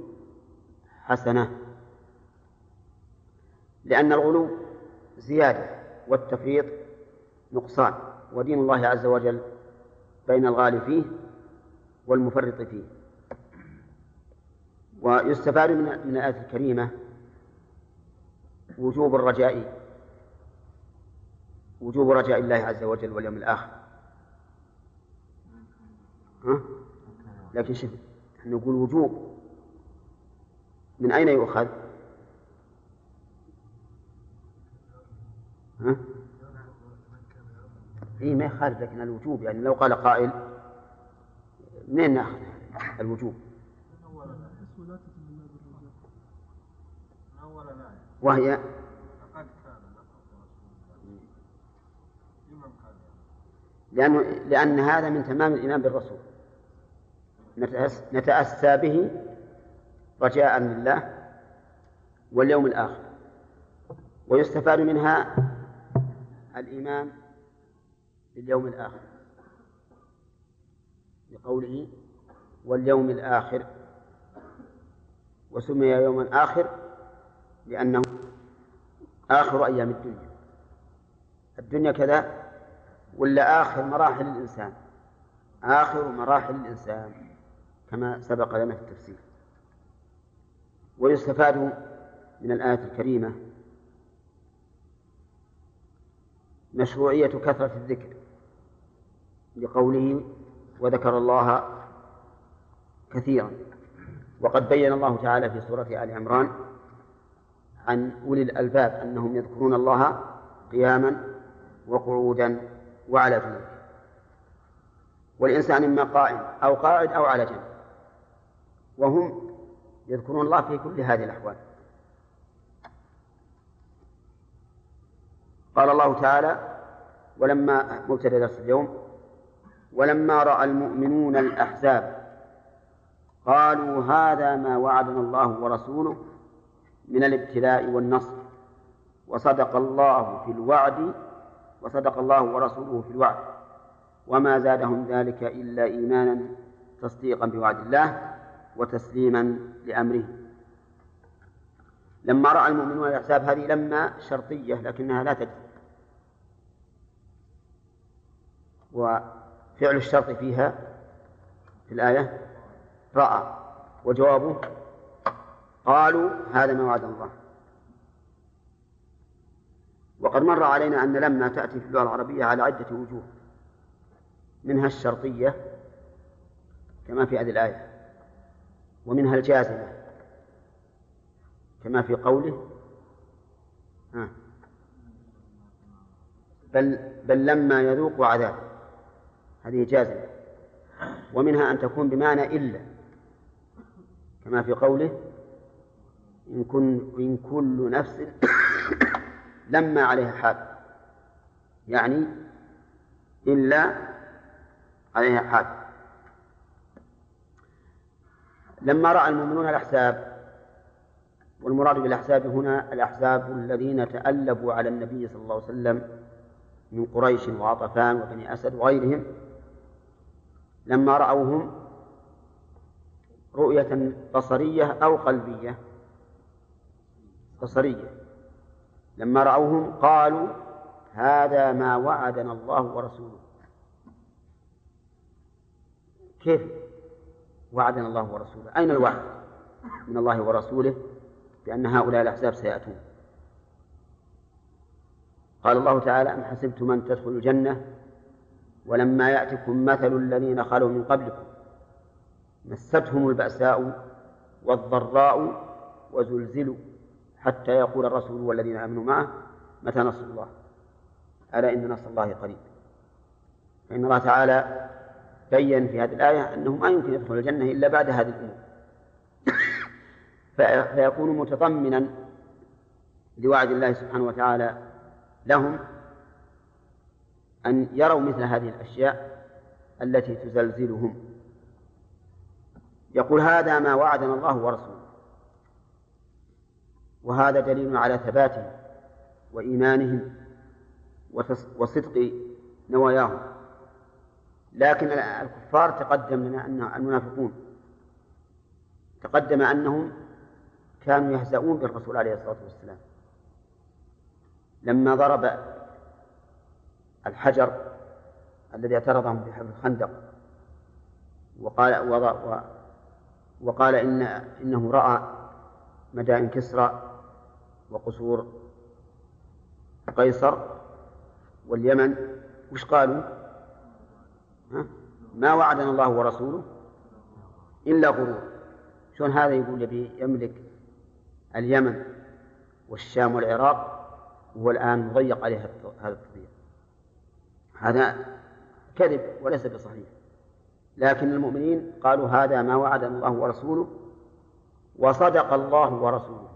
حسنة. لأن الغلو زيادة والتفريط نقصان. ودين الله عز وجل بين الغالي فيه والمفرط فيه ويستفاد من من الآية الكريمة وجوب الرجاء وجوب رجاء الله عز وجل واليوم الآخر ها؟ لكن شوف نقول وجوب من أين يؤخذ؟ ها؟ إيه ما يخالف لكن الوجوب يعني لو قال قائل منين نأخذ الوجوب؟ وهي لأنه لأن هذا من تمام الإيمان بالرسول. نتأس- نتأسى به رجاء لله واليوم الآخر. ويستفاد منها الإيمان باليوم الآخر. لقوله واليوم الآخر. وسمي يوما آخر لأنه آخر أيام الدنيا. الدنيا كذا ولا آخر مراحل الإنسان؟ آخر مراحل الإنسان كما سبق لنا في التفسير. ويستفاد من الآية الكريمة مشروعية كثرة الذكر. لقوله وذكر الله كثيرا. وقد بين الله تعالى في سورة آل عمران عن أولي الألباب أنهم يذكرون الله قياما وقعودا وعلى جنوب والإنسان إما قائم أو قاعد أو على جنب. وهم يذكرون الله في كل هذه الأحوال. قال الله تعالى ولما مبتدأ درس اليوم ولما رأى المؤمنون الأحزاب قالوا هذا ما وعدنا الله ورسوله من الابتلاء والنصر وصدق الله في الوعد وصدق الله ورسوله في الوعد. وما زادهم ذلك إلا إيمانا تصديقا بوعد الله وتسليما لأمره. لما رأى المؤمنون الأحزاب هذه لما شرطية لكنها لا تجزم وفعل الشرط فيها في الآية؟ رأى. وجوابه؟ قالوا هذا ما وعد الله. وقد مر علينا أن لما تأتي في اللغة العربية على عدة وجوه. منها الشرطية كما في هذه الآية. ومنها الجازمة كما في قوله. بل بل لما يذوقوا عذاب هذه جازمة ومنها أن تكون بمعنى إلا. كما في قوله إن كن إن كل نفس لما عليها حال يعني إلا عليها حال لما رأى المؤمنون الأحزاب والمراد بالأحزاب هنا الأحزاب الذين تألبوا على النبي صلى الله عليه وسلم من قريش وعطفان وبني أسد وغيرهم لما رأوهم رؤية بصرية أو قلبية. بصرية. لما رأوهم قالوا هذا ما وعدنا الله ورسوله. كيف وعدنا الله ورسوله؟ أين الوعد من الله ورسوله؟ بأن هؤلاء الأحزاب سيأتون. قال الله تعالى أم حسبتم أن تدخلوا الجنة ولما يأتكم مثل الذين خلوا من قبلكم مستهم البأساء والضراء وزلزلوا حتى يقول الرسول والذين آمنوا معه متى نصر الله؟ ألا إن نصر الله قريب. فإن الله تعالى بين في هذه الآية أنه ما يمكن يدخل الجنة إلا بعد هذه الأمور. فيكون متضمنا لوعد الله سبحانه وتعالى لهم أن يروا مثل هذه الأشياء التي تزلزلهم. يقول هذا ما وعدنا الله ورسوله. وهذا دليل على ثباتهم وإيمانهم وصدق نواياهم. لكن الكفار تقدم لنا أن المنافقون تقدم أنهم كانوا يهزؤون بالرسول عليه الصلاة والسلام. لما ضرب الحجر الذي اعترضهم في حفر الخندق وقال وضع وقال إن إنه رأى مدائن كسرى وقصور قيصر واليمن وش قالوا؟ ها؟ ما وعدنا الله ورسوله إلا غرور شلون هذا يقول يبي يملك اليمن والشام والعراق وهو الآن مضيق عليه هذا التضييق هذا كذب وليس بصحيح. لكن المؤمنين قالوا هذا ما وعدنا الله ورسوله وصدق الله ورسوله.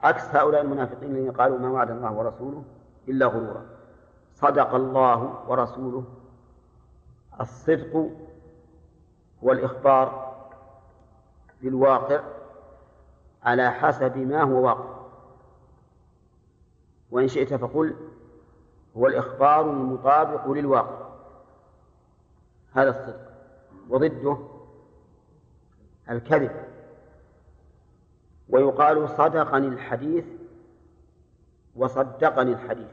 عكس هؤلاء المنافقين الذين قالوا ما وعد الله ورسوله إلا غرورا. صدق الله ورسوله. الصدق هو الإخبار بالواقع على حسب ما هو واقع. وإن شئت فقل هو الإخبار المطابق للواقع. هذا الصدق. وضده الكذب. ويقال صدقني الحديث وصدقني الحديث.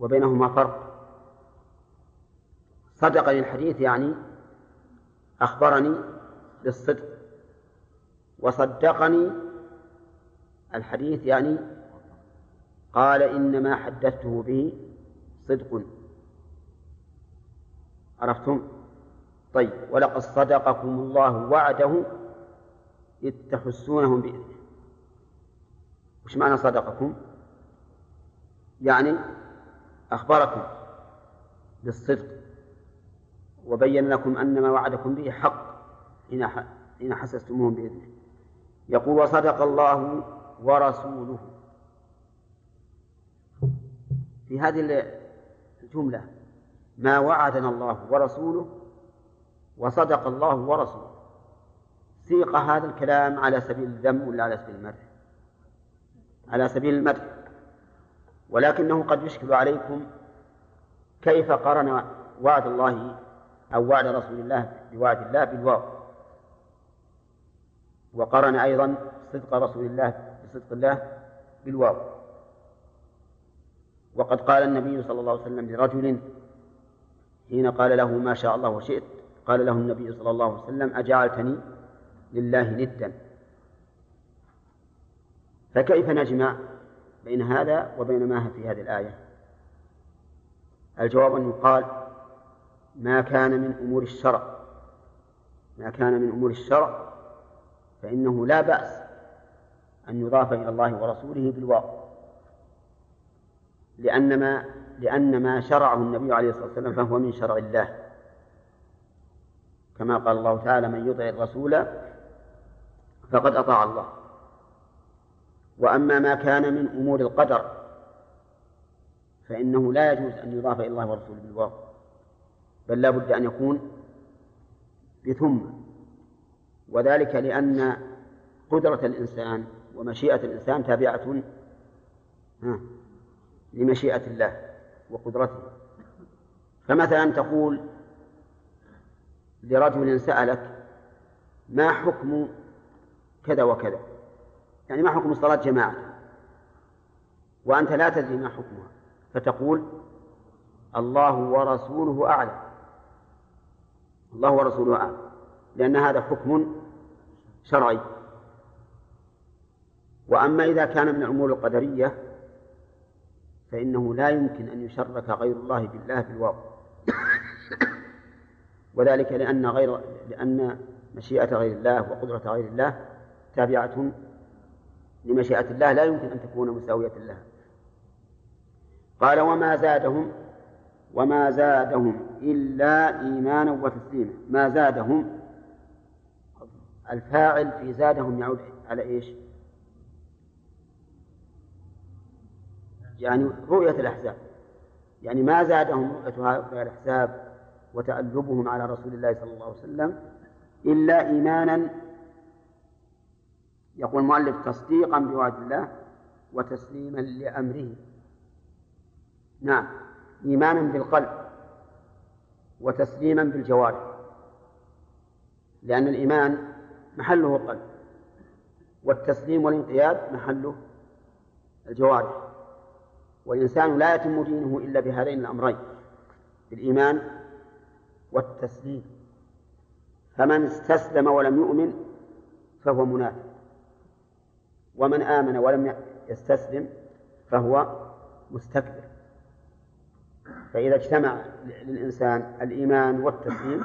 وبينهما فرق. صدقني الحديث يعني أخبرني بالصدق. وصدقني الحديث يعني قال إنما حدثته به صدق عرفتم؟ طيب ولقد صدقكم الله وعده إذ تحسونهم بإذنه وش معنى صدقكم؟ يعني أخبركم بالصدق وبين لكم أن ما وعدكم به حق حين حسستموهم بإذنه يقول وصدق الله ورسوله في هذه الجملة. ما وعدنا الله ورسوله وصدق الله ورسوله. سيق هذا الكلام على سبيل الذم ولا على سبيل المدح؟ على سبيل المدح. ولكنه قد يشكل عليكم كيف قرن وعد الله أو وعد رسول الله بوعد الله بالواو. وقرن أيضا صدق رسول الله بصدق الله بالواو. وقد قال النبي صلى الله عليه وسلم لرجل حين قال له ما شاء الله وشئت قال له النبي صلى الله عليه وسلم أجعلتني لله ندا. فكيف نجمع بين هذا وبين ما في هذه الآية؟ الجواب أن يقال ما كان من أمور الشرع. ما كان من أمور الشرع فإنه لا بأس أن يضاف إلى الله ورسوله بالواو لأن ما لأن ما شرعه النبي عليه الصلاة والسلام فهو من شرع الله. كما قال الله تعالى من يطع الرسول فقد أطاع الله. وأما ما كان من أمور القدر فإنه لا يجوز أن يضاف إلى الله ورسوله بالواو بل لا بد أن يكون بثم. وذلك لأن قدرة الإنسان ومشيئة الإنسان تابعة. لمشيئة الله وقدرته. فمثلا تقول لرجل سألك ما حكم كذا وكذا. يعني ما حكم صلاة جماعة؟ وأنت لا تدري ما حكمها. فتقول الله ورسوله أعلم. الله ورسوله أعلم. لأن هذا حكم شرعي. وأما إذا كان من الأمور القدرية فإنه لا يمكن أن يشرك غير الله بالله في الواقع. وذلك لأن غير لأن مشيئة غير الله وقدرة غير الله تابعة لمشيئة الله لا يمكن أن تكون مساوية لها. قال وما زادهم وما زادهم إلا إيمانا وتسليما. ما زادهم؟ الفاعل في زادهم يعود على إيش؟ يعني رؤية الأحزاب. يعني ما زادهم رؤية هؤلاء الأحزاب وتألبهم على رسول الله صلى الله عليه وسلم إلا إيمانا يقول المؤلف تصديقا بوعد الله وتسليما لأمره. نعم إيمانا بالقلب وتسليما بالجوارح لأن الإيمان محله القلب والتسليم والانقياد محله الجوارح. والإنسان لا يتم دينه إلا بهذين الأمرين بالإيمان والتسليم. فمن استسلم ولم يؤمن فهو منافق. ومن آمن ولم يستسلم فهو مستكبر. فإذا اجتمع للإنسان الإيمان والتسليم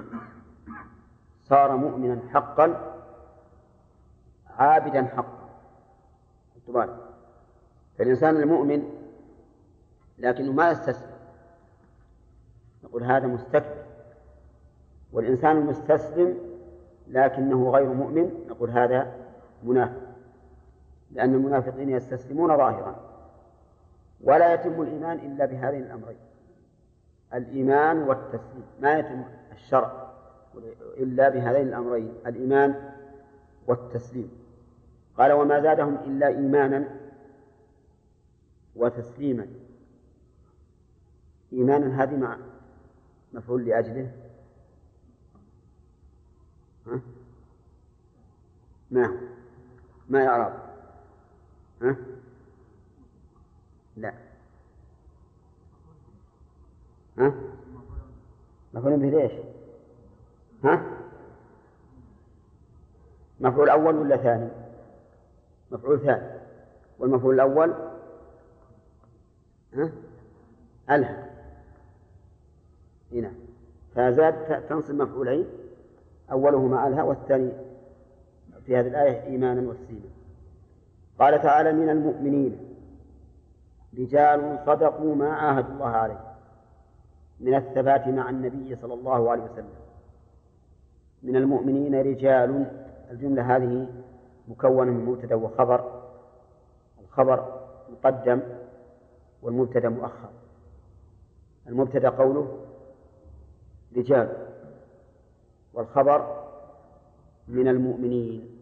صار مؤمنا حقا عابدا حقا. فالإنسان المؤمن لكنه ما يستسلم نقول هذا مستكبر. والإنسان المستسلم لكنه غير مؤمن نقول هذا منافق. لأن المنافقين يستسلمون ظاهرا. ولا يتم الإيمان إلا بهذين الأمرين. الإيمان والتسليم. ما يتم الشرع إلا بهذين الأمرين. الإيمان والتسليم. قال وما زادهم إلا إيمانا وتسليما. إيمانا هذه مع مفعول لأجله ها؟ ما ما يعرف ها؟ لا ها؟ مفعول به ليش؟ ها؟ مفعول أول ولا ثاني؟ مفعول ثاني والمفعول الأول ها؟ ألها هنا فزاد تنصب مفعولين. أولهما ألها والثاني في هذه الآية إيمانا وتسليما. قال تعالى من المؤمنين رجال صدقوا ما عاهدوا الله عليه من الثبات مع النبي صلى الله عليه وسلم. من المؤمنين رجال الجملة هذه مكونة من مبتدأ وخبر. الخبر مقدم والمبتدأ مؤخر. المبتدأ قوله رجال والخبر من المؤمنين.